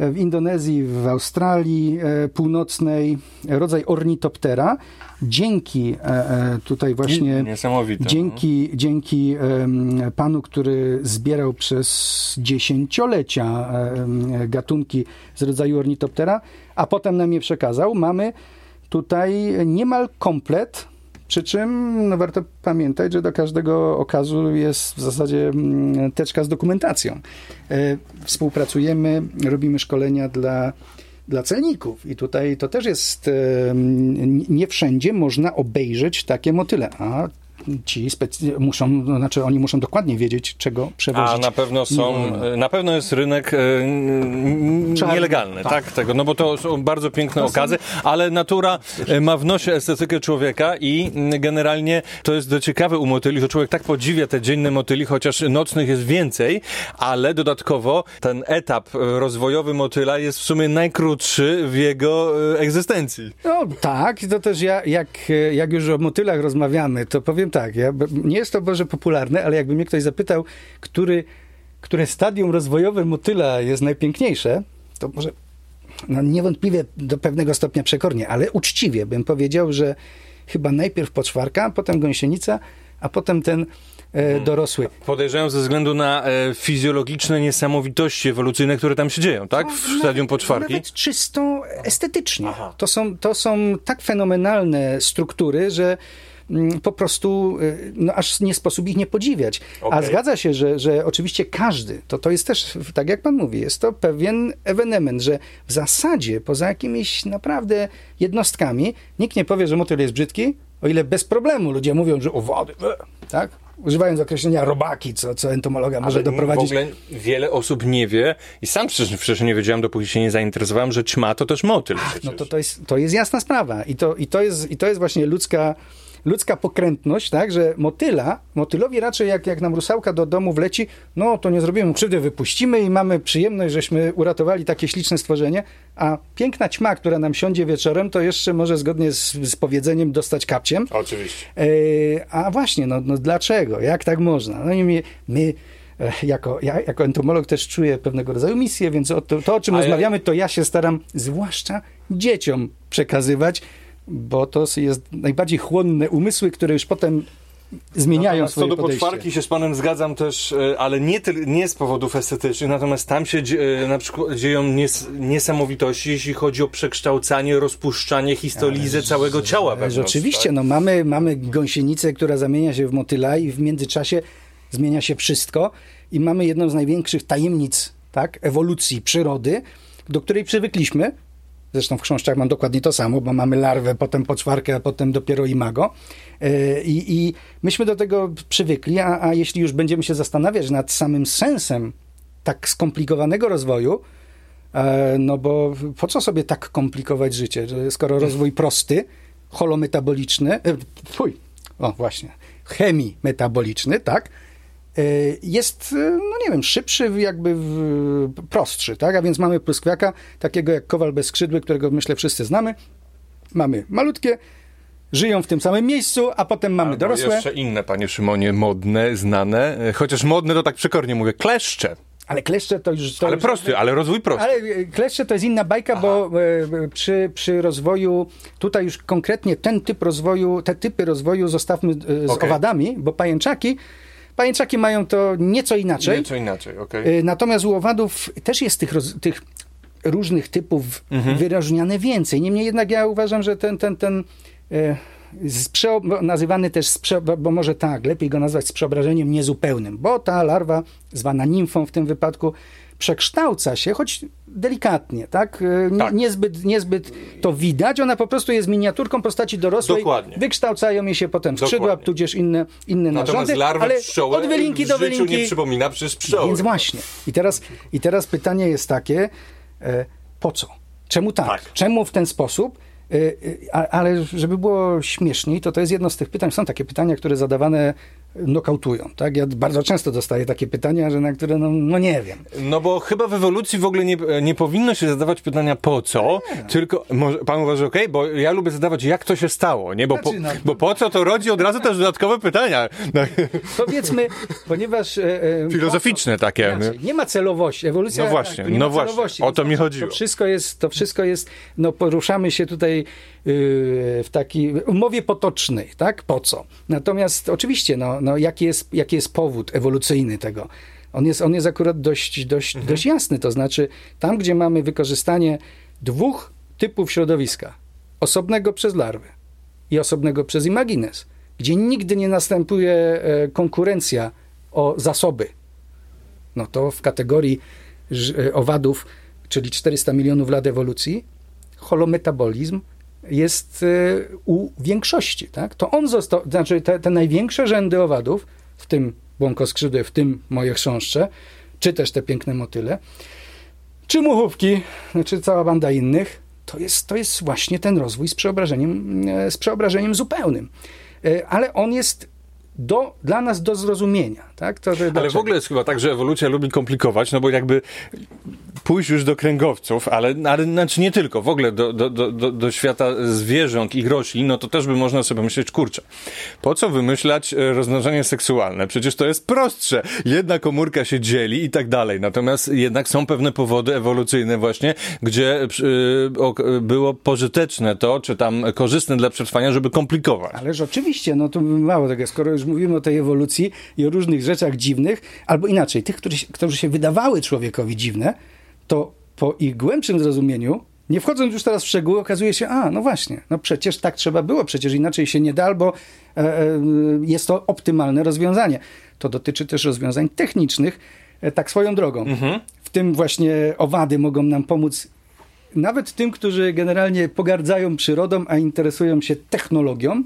w Indonezji, w Australii e, Północnej, rodzaj ornitoptera. Dzięki e, e, tutaj właśnie no. Dzięki, dzięki em, panu, który zbierał przez dziesięciolecia gatunki z rodzaju ornitoptera, a potem nam je przekazał, mamy tutaj niemal komplet. Przy czym no, warto pamiętać, że do każdego okazu jest w zasadzie mm, teczka z dokumentacją. E, Współpracujemy, robimy szkolenia dla, dla celników i tutaj to też jest, e, nie wszędzie można obejrzeć takie motyle, a ci muszą, no, znaczy oni muszą dokładnie wiedzieć, czego przewozić. A na pewno są, na pewno jest rynek e, Czarny, nielegalny, tak. tak. tego, no bo to są bardzo piękne okazy, ale natura e, ma w nosie estetykę człowieka i mm, generalnie to jest do ciekawe u motyli, że człowiek tak podziwia te dzienne motyli, chociaż nocnych jest więcej, ale dodatkowo ten etap e, rozwojowy motyla jest w sumie najkrótszy w jego egzystencji. No tak, to też ja, jak, jak już o motylach rozmawiamy, to powiem tak, ja, nie jest to może popularne, ale jakby mnie ktoś zapytał, który, które stadium rozwojowe motyla jest najpiękniejsze, to może no niewątpliwie do pewnego stopnia przekornie, ale uczciwie bym powiedział, że chyba najpierw poczwarka, potem gąsienica, a potem ten e, dorosły. Podejrzewam ze względu na e, fizjologiczne niesamowitości ewolucyjne, które tam się dzieją, tak? W stadium poczwarki. Nawet czysto estetycznie. To są, to są tak fenomenalne struktury, że po prostu y, no, aż nie sposób ich nie podziwiać. A Okej. zgadza się, że, że oczywiście każdy, to, to jest też, tak jak pan mówi, jest to pewien ewenement, że w zasadzie poza jakimiś naprawdę jednostkami nikt nie powie, że motyl jest brzydki, o ile bez problemu ludzie mówią, że owady, e, tak? Używając określenia robaki, co, co entomologa może Ale doprowadzić W ogóle wiele osób nie wie i sam przecież, przecież nie wiedziałem, dopóki się nie zainteresowałem, że ćma to też motyl. Przecież. No to, to, jest, to jest jasna sprawa. I to, i to, jest, i to jest właśnie ludzka, ludzka pokrętność, tak, że motyla, motylowi raczej jak, jak nam rusałka do domu wleci, no to nie zrobimy mu krzywdy, wypuścimy i mamy przyjemność, żeśmy uratowali takie śliczne stworzenie, a piękna ćma, która nam siądzie wieczorem, to jeszcze może zgodnie z, z powiedzeniem dostać kapciem. Oczywiście. E, a właśnie, no, no dlaczego? Jak tak można? No i my, my e, jako, ja jako entomolog też czuję pewnego rodzaju misję, więc o to, to o czym A rozmawiamy, to ja się staram zwłaszcza dzieciom przekazywać, bo to jest najbardziej chłonne umysły, które już potem zmieniają co swoje do podejście. poczwarki się z panem zgadzam też, e, ale nie, nie z powodów estetycznych, natomiast tam się e, na przykład dzieją nies, niesamowitości, jeśli chodzi o przekształcanie, rozpuszczanie, histolizę całego ciała Ależ oczywiście, tak? no mamy, mamy gąsienicę, która zamienia się w motyla i w międzyczasie zmienia się wszystko i mamy jedną z największych tajemnic tak, ewolucji przyrody, do której przywykliśmy. Zresztą w chrząszczach mam dokładnie to samo, bo mamy larwę, potem poczwarkę, a potem dopiero imago. Yy, I, i myśmy do tego przywykli, a, a jeśli już będziemy się zastanawiać nad samym sensem tak skomplikowanego rozwoju, E, No bo po co sobie tak komplikować życie, skoro rozwój prosty, holometaboliczny, e, fuj, o właśnie, chemii metaboliczny, tak, e, jest, e, no nie wiem, szybszy, jakby prostszy, tak, a więc mamy pluskwiaka, takiego jak kowal bez skrzydły, którego myślę wszyscy znamy, mamy malutkie, żyją w tym samym miejscu, a potem mamy Albo dorosłe, jeszcze inne, panie Szymonie, modne, znane, e, chociaż modne to tak przekornie mówię, kleszcze. ale kleszcze to już... To Ale już prosty, ale rozwój prosty. Ale e, kleszcze to jest inna bajka, bo e, przy, przy rozwoju, tutaj już konkretnie ten typ rozwoju, te typy rozwoju zostawmy e, z Okej. owadami, bo pajęczaki, pajęczaki mają to nieco inaczej. Nieco inaczej. E, Natomiast u owadów też jest tych, roz, tych różnych typów Mhm. wyróżniane więcej. Niemniej jednak ja uważam, że ten, ten, ten e, nazywany też, z prze, bo bo może tak, lepiej go nazwać z przeobrażeniem niezupełnym, bo ta larwa, zwana nimfą w tym wypadku, przekształca się, choć delikatnie, tak? E, Nie, Tak. Niezbyt, niezbyt to widać. Ona po prostu jest miniaturką postaci dorosłej. Dokładnie. Wykształcają jej się potem skrzydła, Dokładnie. tudzież inne, inne Natomiast narządy. ale pszczoły od wylinki do wylinki. nie przypomina przecież pszczoły. Więc właśnie. I teraz, I teraz pytanie jest takie, e, po co? Czemu tak? Tak. Czemu w ten sposób? E, e, a- ale żeby było śmieszniej, to to jest jedno z tych pytań. Są takie pytania, które zadawane nokautują. Tak? Ja bardzo często dostaję takie pytania, że na które no, no nie wiem. No bo chyba w ewolucji w ogóle nie, nie powinno się zadawać pytania po co, tylko może, pan uważa, okej, bo ja lubię zadawać jak to się stało, nie? Bo, po, Znaczy, no- bo po co to rodzi od razu też dodatkowe pytania. No, Powiedzmy, ponieważ... e, e, filozoficzne takie. Inaczej, nie ma celowości. Ewolucja No właśnie, nie no właśnie, celowości, o to mi znaczy, chodziło. To wszystko jest, to wszystko jest, no poruszamy się tutaj yy, w takiej umowie potocznej, tak? Po co? Natomiast oczywiście, no, no jaki, jest, jaki jest powód ewolucyjny tego? On jest, on jest akurat dość, dość, Mhm. dość jasny, to znaczy tam, gdzie mamy wykorzystanie dwóch typów środowiska, osobnego przez larwy i osobnego przez imagines, gdzie nigdy nie następuje e, konkurencja o zasoby, no to w kategorii e, owadów, czyli 400 milionów lat ewolucji, holometabolizm jest e, u większości. Tak? To on został, znaczy te, te największe rzędy owadów, w tym błąkoskrzydłe, w tym moje chrząszcze, czy też te piękne motyle, czy muchówki, czy cała banda innych, to jest, to jest właśnie ten rozwój z przeobrażeniem, e, z przeobrażeniem zupełnym. E, Ale on jest do, dla nas do zrozumienia. Tak? To, że Ale w ogóle jest chyba tak, że ewolucja lubi komplikować, no bo jakby pójść już do kręgowców, ale, ale znaczy nie tylko, w ogóle do, do, do, do, świata zwierząt i roślin, no to też by można sobie myśleć, kurczę, po co wymyślać e, rozmnożenie seksualne? Przecież to jest prostsze. Jedna komórka się dzieli i tak dalej. Natomiast jednak są pewne powody ewolucyjne właśnie, gdzie ok, było pożyteczne to, czy tam korzystne dla przetrwania, żeby komplikować. Ależ oczywiście, no to mało tego, skoro już mówimy o tej ewolucji i o różnych rzeczach dziwnych, albo inaczej, tych, którzy, którzy się wydawały człowiekowi dziwne, to po ich głębszym zrozumieniu, nie wchodząc już teraz w szczegóły, okazuje się, a no właśnie, no przecież tak trzeba było, przecież inaczej się nie da, albo e, e, jest to optymalne rozwiązanie. To dotyczy też rozwiązań technicznych, e, tak swoją drogą. W tym właśnie owady mogą nam pomóc nawet tym, którzy generalnie pogardzają przyrodą, a interesują się technologią,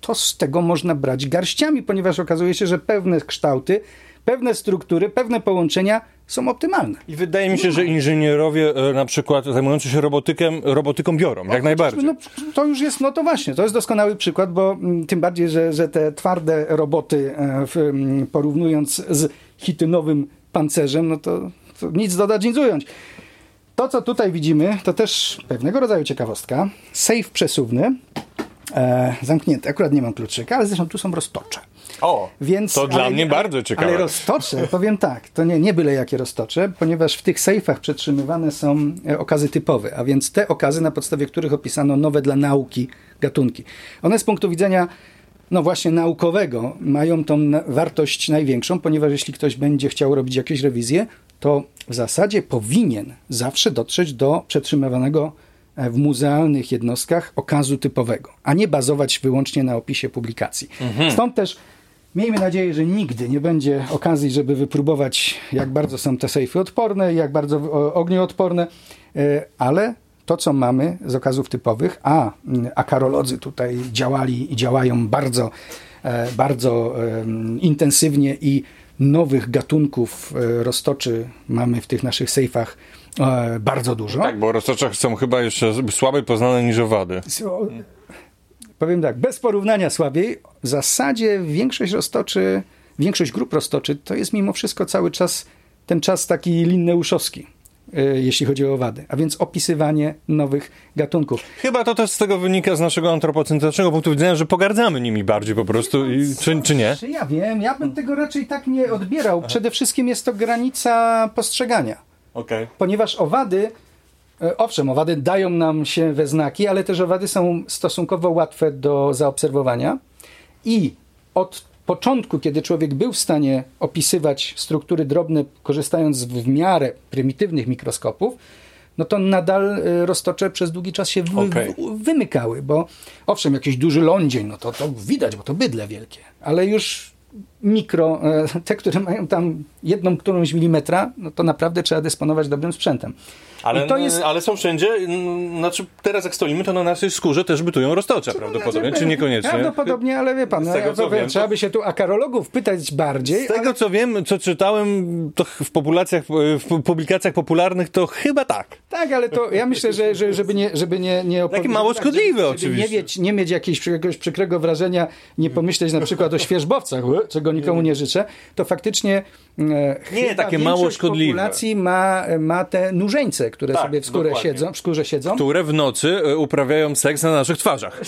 to z tego można brać garściami, ponieważ okazuje się, że pewne kształty, pewne struktury, pewne połączenia są optymalne. I wydaje mi się, że inżynierowie e, na przykład zajmujący się robotykiem, robotyką biorą, jak najbardziej. No, to już jest, no to właśnie, to jest doskonały przykład, bo mm, tym bardziej, że, że te twarde roboty, e, w, mm, porównując z hitynowym pancerzem, no to, to nic dodać, nic ująć. To, co tutaj widzimy, to też pewnego rodzaju ciekawostka. Safe przesuwny, e, zamknięty. Akurat nie mam kluczyka, ale zresztą tu są roztocze. O, Więc, to dla mnie bardzo ciekawe. Ale roztocze, powiem tak, to nie, nie byle jakie roztocze, ponieważ w tych sejfach przetrzymywane są e, okazy typowe, a więc te okazy, na podstawie których opisano nowe dla nauki gatunki. One z punktu widzenia no właśnie naukowego mają tą wartość największą, ponieważ jeśli ktoś będzie chciał robić jakieś rewizje, to w zasadzie powinien zawsze dotrzeć do przetrzymywanego w muzealnych jednostkach okazu typowego, a nie bazować wyłącznie na opisie publikacji. Stąd też miejmy nadzieję, że nigdy nie będzie okazji, żeby wypróbować, jak bardzo są te sejfy odporne, jak bardzo ognioodporne, e, ale to, co mamy z okazów typowych, a, mm, a karolodzy tutaj działali i działają bardzo, e, bardzo intensywnie i nowych gatunków e, roztoczy mamy w tych naszych sejfach e, bardzo dużo. Tak, bo roztocze są chyba jeszcze słabiej poznane niż owady. So, powiem tak, bez porównania słabiej, w zasadzie większość roztoczy, większość grup roztoczy to jest mimo wszystko cały czas ten czas taki linneuszowski, y, jeśli chodzi o owady, a więc opisywanie nowych gatunków. Chyba to też z tego wynika z naszego antropocentrycznego punktu widzenia, że pogardzamy nimi bardziej po prostu, i, czy, czy nie? Ja wiem, ja bym tego raczej tak nie odbierał. Przede wszystkim jest to granica postrzegania. Okej. ponieważ owady, e, owszem, owady dają nam się we znaki, ale też owady są stosunkowo łatwe do zaobserwowania i od początku, kiedy człowiek był w stanie opisywać struktury drobne, korzystając z w miarę prymitywnych mikroskopów, no to nadal e, roztocze przez długi czas się wy, w- wymykały, bo owszem, jakiś duży lądzień, no to, to widać, bo to bydle wielkie, ale już mikro, e, te, które mają tam jedną którąś milimetra, no to naprawdę trzeba dysponować dobrym sprzętem. Ale, jest ale są wszędzie, mm, znaczy teraz jak stoimy, to na naszej skórze też bytują roztocze prawdopodobnie, czy niekoniecznie? Prawdopodobnie, ale wie pan, Z no, tego, ja co powiem, wiem, trzeba by się tu akarologów pytać bardziej, Z tego ale co wiem, co czytałem to w populacjach, w publikacjach popularnych, to chyba tak. tak, ale to ja myślę, że, że żeby nie, żeby nie, nie opowiadać, mało szkodliwe żeby oczywiście. Nie mieć, nie mieć jakiegoś, jakiegoś przykrego wrażenia, nie pomyśleć na przykład o świeżbowcach, czego nikomu nie życzę, to faktycznie e, Nie, takie mało szkodliwe. populacji ma, ma te nużeńce, które Tak, sobie w, skórze siedzą, w skórze siedzą. Które w nocy e, uprawiają seks na naszych twarzach.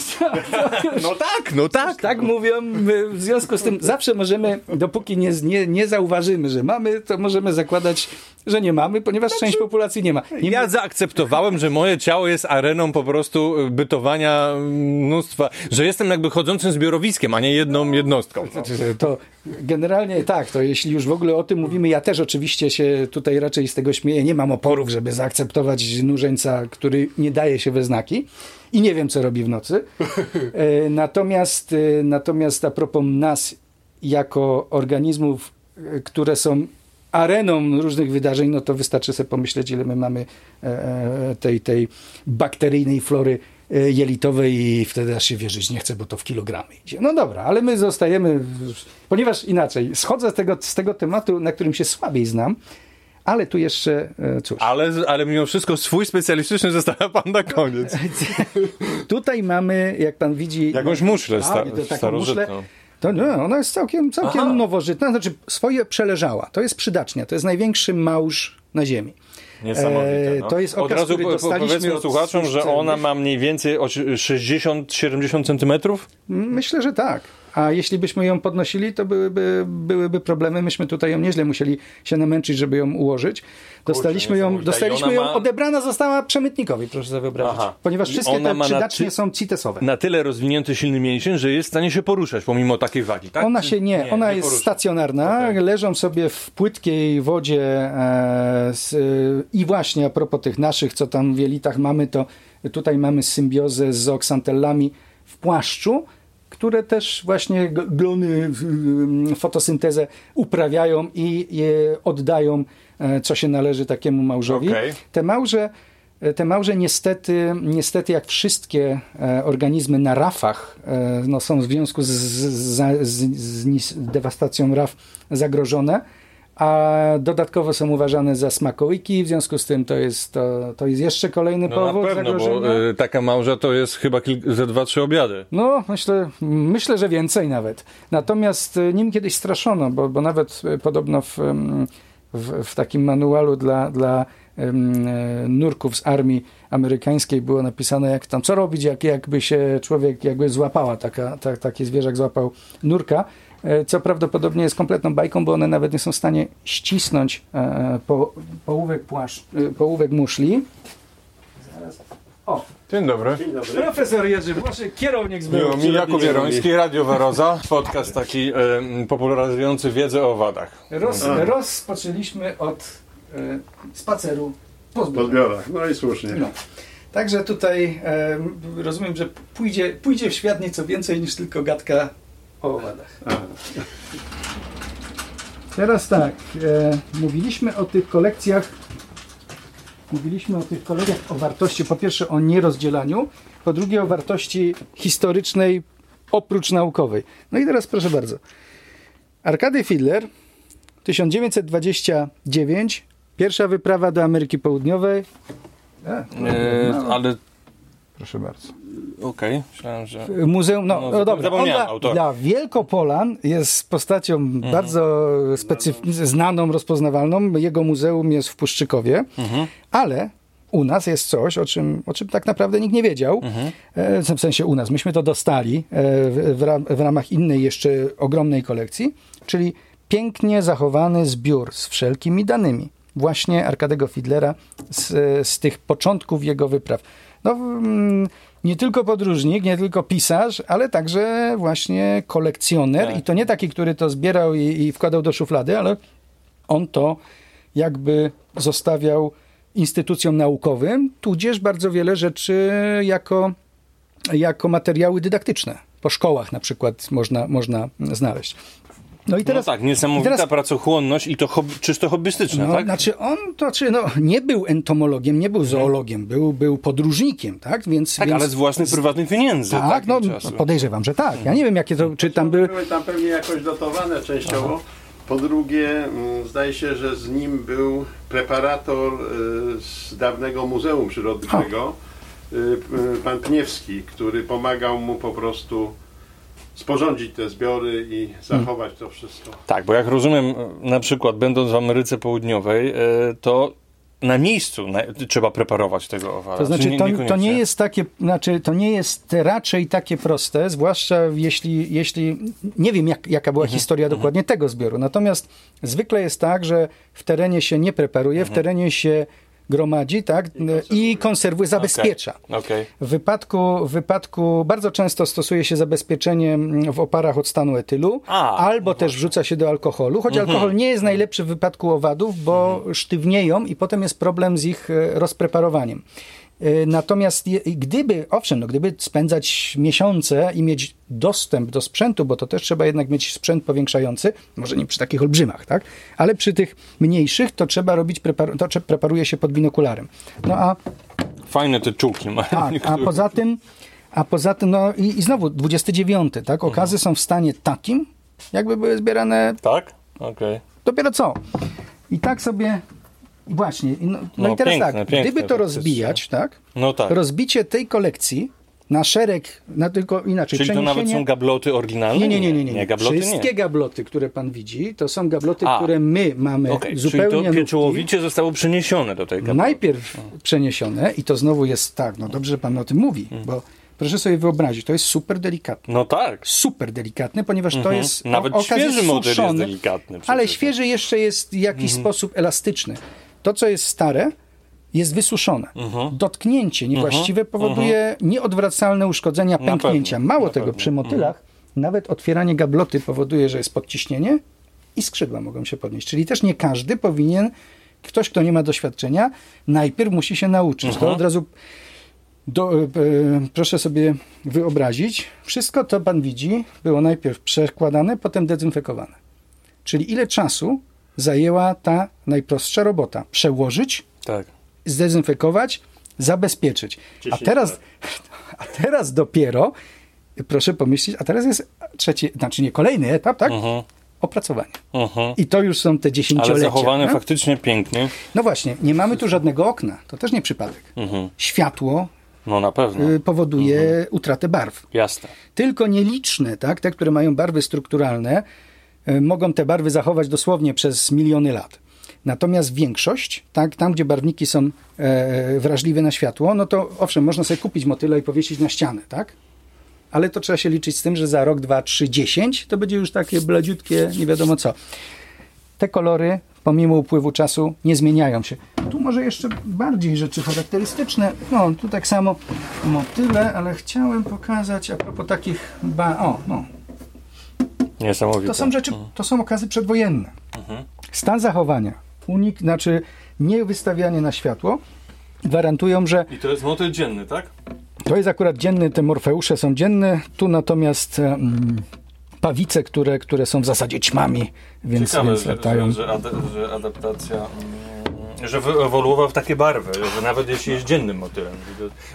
No tak, no tak. Tak mówią, my w związku z tym zawsze możemy, dopóki nie, nie, nie zauważymy, że mamy, to możemy zakładać, że nie mamy, ponieważ część populacji nie ma. Nie Ja zaakceptowałem, że moje ciało jest areną po prostu e, bytowania mnóstwa, że jestem jakby chodzącym zbiorowiskiem, a nie jedną jednostką. No. Znaczy, To generalnie tak, to jeśli już w ogóle o tym mówimy, ja też oczywiście się tutaj raczej z tego śmieję. Nie mam oporów, żeby zaakceptować nużeńca, który nie daje się we znaki i nie wiem, co robi w nocy. E, Natomiast, e, natomiast a propos nas jako organizmów, e, które są areną różnych wydarzeń, no to wystarczy sobie pomyśleć, ile my mamy tej, tej bakteryjnej flory jelitowej i wtedy aż się wierzyć nie chce, bo to w kilogramy idzie. No dobra, ale my zostajemy, ponieważ inaczej, schodzę z tego, z tego tematu, na którym się słabiej znam, ale tu jeszcze, e, cóż, Ale, ale mimo wszystko swój specjalistyczny zostawia pan na koniec. tutaj mamy, jak pan widzi... Jakąś muszlę Tak, sta- starożytną. muszlę. To nie, ona jest całkiem, całkiem Aha. nowożytna, znaczy swoje przeleżała. To jest przydacznia, to jest największy małż na ziemi. Niesamowite. E, No. to jest Od razu który powiedzmy od słuchaczom, że ona ma mniej więcej o 60-70 centymetrów. Myślę, że tak. A jeśli byśmy ją podnosili, to byłyby, byłyby problemy. Myśmy tutaj ją nieźle musieli się namęczyć, żeby ją ułożyć. Dostaliśmy ją, niesamowite. I dostaliśmy ją ma- odebrana została przemytnikowi, proszę sobie wyobrazić. Aha. Ponieważ wszystkie te przydacznie ty- są CITESowe. Na tyle rozwinięty silny mięsień, że jest w stanie się poruszać pomimo takiej wagi, tak? Ona się nie, ona nie jest porusza. stacjonarna, Okej. leżą sobie w płytkiej wodzie e, s, e, i właśnie a propos tych naszych, co tam w jelitach mamy, to tutaj mamy symbiozę z oksantellami w płaszczu, które też właśnie glony, fotosyntezę uprawiają i je oddają, e, co się należy takiemu małżowi. Okej. Te małże, te małże niestety, niestety jak wszystkie e, organizmy na rafach e, no, są w związku z, z, z, z, dewastacją raf zagrożone, a dodatkowo są uważane za smakołyki, w związku z tym to jest, to, to jest jeszcze kolejny No powód na pewno, zagrożenia. bo y, taka małża to jest chyba ze dwa, trzy obiady. No, myślę, myślę, że więcej nawet. Natomiast e, nim kiedyś straszono, bo, bo nawet e, podobno w, w, w takim manualu dla, dla e, nurków z armii amerykańskiej było napisane, jak tam, co robić, jak, jakby się człowiek, jakby złapała taka, ta, taki zwierzak złapał nurka, e, co prawdopodobnie jest kompletną bajką, bo one nawet nie są w stanie ścisnąć e, po, połówek, płaszcz, e, połówek muszli. Zaraz. O, Dzień dobry. profesor Jerzy Włoszek, kierownik z Miło mi, Jakub Jeroński, Radio Waroza, podcast taki e, popularyzujący wiedzę o owadach. Roz, rozpoczęliśmy od e, spaceru po Po zbiorach. zbiorach, no i słusznie. No. Także tutaj e, rozumiem, że pójdzie, pójdzie w świat nieco więcej niż tylko gadka o owadach. Teraz tak, e, mówiliśmy o tych kolekcjach, mówiliśmy o tych kolekcjach o wartości, po pierwsze o nierozdzielaniu, po drugie o wartości historycznej oprócz naukowej. No i teraz proszę bardzo. Arkady Fiedler, 1929, pierwsza wyprawa do Ameryki Południowej. E, E, ale proszę bardzo. okej, myślałem, że... Muzeum, no, No, dobra, zapomniałem dla, autora. dla Wielkopolan jest postacią Mhm. bardzo specyf- znaną, rozpoznawalną. Jego muzeum jest w Puszczykowie, Mhm. ale u nas jest coś, o czym, o czym tak naprawdę nikt nie wiedział. Mhm. E, w sensie u nas. Myśmy to dostali e, w, w, ram- w ramach innej jeszcze ogromnej kolekcji, czyli pięknie zachowany zbiór z wszelkimi danymi. Właśnie Arkadego Fiedlera z, z tych początków jego wypraw. No, mm, nie tylko podróżnik, nie tylko pisarz, ale także właśnie kolekcjoner. Tak. I to nie taki, który to zbierał i, i wkładał do szuflady, ale on to jakby zostawiał instytucjom naukowym, tudzież bardzo wiele rzeczy jako, jako materiały dydaktyczne. Po szkołach na przykład można, można znaleźć. No i teraz... no tak, niesamowita i teraz, pracochłonność i to hobby, czysto hobbystyczna, no, tak? Znaczy on to, czy no, nie był entomologiem, nie był zoologiem, był, był podróżnikiem, tak? Więc, tak, więc, ale z własnych prywatnych pieniędzy. Tak, no takiego czasu. podejrzewam, że tak. Ja nie wiem, jakie to, czy tam były... Były tam pewnie jakoś dotowane częściowo. Po drugie, mm, zdaje się, że z nim był preparator y, z dawnego Muzeum Przyrodniczego, y, y, pan Pniewski, który pomagał mu po prostu sporządzić te zbiory i zachować to wszystko. Tak, bo jak rozumiem, na przykład będąc w Ameryce Południowej, e, to na miejscu na, trzeba preparować tego owala. To znaczy, Czy to, to nie jest takie, znaczy, to nie jest raczej takie proste, zwłaszcza jeśli, jeśli nie wiem, jak, jaka była historia dokładnie tego zbioru. Natomiast zwykle jest tak, że w terenie się nie preparuje, w terenie się gromadzi, tak, i konserwuje, zabezpiecza. Okej. W wypadku, w wypadku bardzo często stosuje się zabezpieczenie mm, w oparach od stanu etylu, A, albo też wrzuca się do alkoholu, choć alkohol nie jest najlepszy w wypadku owadów, bo sztywnieją i potem jest problem z ich e, rozpreparowaniem. E, Natomiast gdyby, owszem, no, gdyby spędzać miesiące i mieć dostęp do sprzętu, bo to też trzeba jednak mieć sprzęt powiększający, może nie przy takich olbrzymach, tak? ale przy tych mniejszych to trzeba robić, prepar- to preparuje się pod binokularem. No a Fajne te czułki mają. tak, a niektóre. poza tym, a poza tym, no i, i znowu 29, tak? Okazy są w stanie takim, jakby były zbierane Tak? Okej. dopiero co. I tak sobie. Właśnie. No, no, No, i teraz piękne, tak, piękne gdyby to rozbijać, tak? No tak. Rozbicie tej kolekcji na szereg, na tylko inaczej. Czyli to nawet są gabloty oryginalne? nie, nie, nie, nie, nie. nie gabloty Wszystkie nie. gabloty, które pan widzi, to są gabloty, A. które my mamy Okej, zupełnie czyli to nówki. pieczołowicie zostało przeniesione do tej gabloty. Najpierw przeniesione i to znowu jest tak, no dobrze, że pan o tym mówi, Mhm. bo proszę sobie wyobrazić, to jest super delikatne. No tak. Super delikatne, ponieważ to jest Nawet o- świeży model jest delikatny przecież. Ale świeży jeszcze jest w jakiś Mhm. sposób elastyczny. To, co jest stare, jest wysuszone. Mhm. Dotknięcie niewłaściwe powoduje nieodwracalne uszkodzenia, Na pęknięcia. Mało na tego, pewno. przy motylach nawet otwieranie gabloty powoduje, że jest podciśnienie i skrzydła mogą się podnieść. Czyli też nie każdy powinien, ktoś, kto nie ma doświadczenia, najpierw musi się nauczyć. Mhm. To od razu do, e, e, proszę sobie wyobrazić, wszystko to pan widzi było najpierw przekładane, potem dezynfekowane. Czyli ile czasu zajęła ta najprostsza robota? Przełożyć, Tak. zdezynfekować, zabezpieczyć. A 10 teraz, lat. a teraz dopiero, proszę pomyśleć, a teraz jest trzeci, znaczy nie kolejny etap, tak? Opracowanie. Mhm. I to już są te Ale dziesięciolecia. zachowane no? faktycznie pięknie. no właśnie, nie mamy tu żadnego okna. To też nie przypadek. Mhm. Światło No na pewno. y, powoduje Mhm. utratę barw. Jasne. Tylko nieliczne, tak, te, które mają barwy strukturalne, mogą te barwy zachować dosłownie przez miliony lat. Natomiast większość, tak, tam gdzie barwniki są e, wrażliwe na światło, no to owszem, można sobie kupić motyla i powiesić na ścianę, tak? Ale to trzeba się liczyć z tym, że za rok, dwa, trzy, dziesięć to będzie już takie bladziutkie, nie wiadomo co. Te kolory, pomimo upływu czasu, nie zmieniają się. Tu może jeszcze bardziej rzeczy charakterystyczne. No, tu tak samo motyle, ale chciałem pokazać a propos takich... Ba- o, no, Niesamowite. to są rzeczy, to są okazy przedwojenne. Stan zachowania, unik, znaczy nie wystawianie na światło, gwarantują, że I to jest motyl dzienny, tak? to jest akurat dzienny, te morfeusze są dzienne, tu natomiast mm, pawice, które, które są w zasadzie ćmami, więc, Ciekawe, więc że, latają. że, że, że adaptacja, mm, że wyewoluował w takie barwy, że nawet jeśli jest dziennym motylem.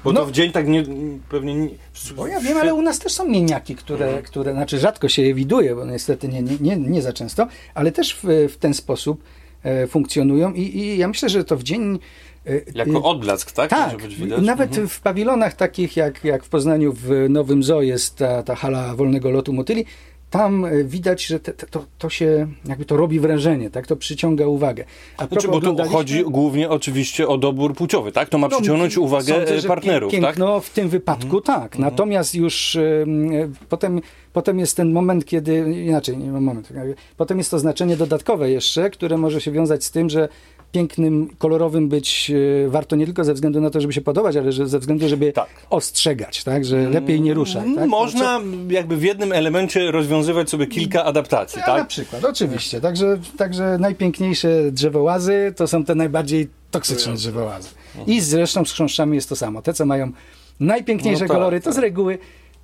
Bo No. to w dzień tak nie, pewnie nie... Bo ja wiem, ale u nas też są mieniaki, które, które znaczy rzadko się je widuje, bo niestety nie, nie, nie, nie za często, ale też w, w ten sposób e, funkcjonują i, i ja myślę, że to w dzień... e, Jako e, odblask, tak? Tak, Może być widać? nawet Mhm. w pawilonach takich jak, jak w Poznaniu w Nowym Zoo jest ta, ta hala wolnego lotu motyli, tam e, widać, że te, te, to, to się, jakby to robi wrażenie, tak, to przyciąga uwagę. A Znaczy, bo tu chodzi głównie oczywiście o dobór płciowy, tak? To ma no, przyciągnąć uwagę sądzę, e, partnerów, tak? Mhm. piękno w tym wypadku tak. Natomiast już e, potem, potem jest ten moment, kiedy, inaczej, nie moment, potem jest to znaczenie dodatkowe jeszcze, które może się wiązać z tym, że pięknym, kolorowym być e, warto nie tylko ze względu na to, żeby się podobać, ale że ze względu, żeby Tak. ostrzegać, tak, że lepiej nie ruszać. Tak? Mm, Można jakby w jednym elemencie rozwiązywać sobie kilka adaptacji, Ja Na tak? przykład, oczywiście. Także, także najpiękniejsze drzewołazy to są te najbardziej toksyczne drzewołazy. I zresztą z chrząszczami jest to samo. Te, co mają najpiękniejsze No tak, kolory, to z tak. reguły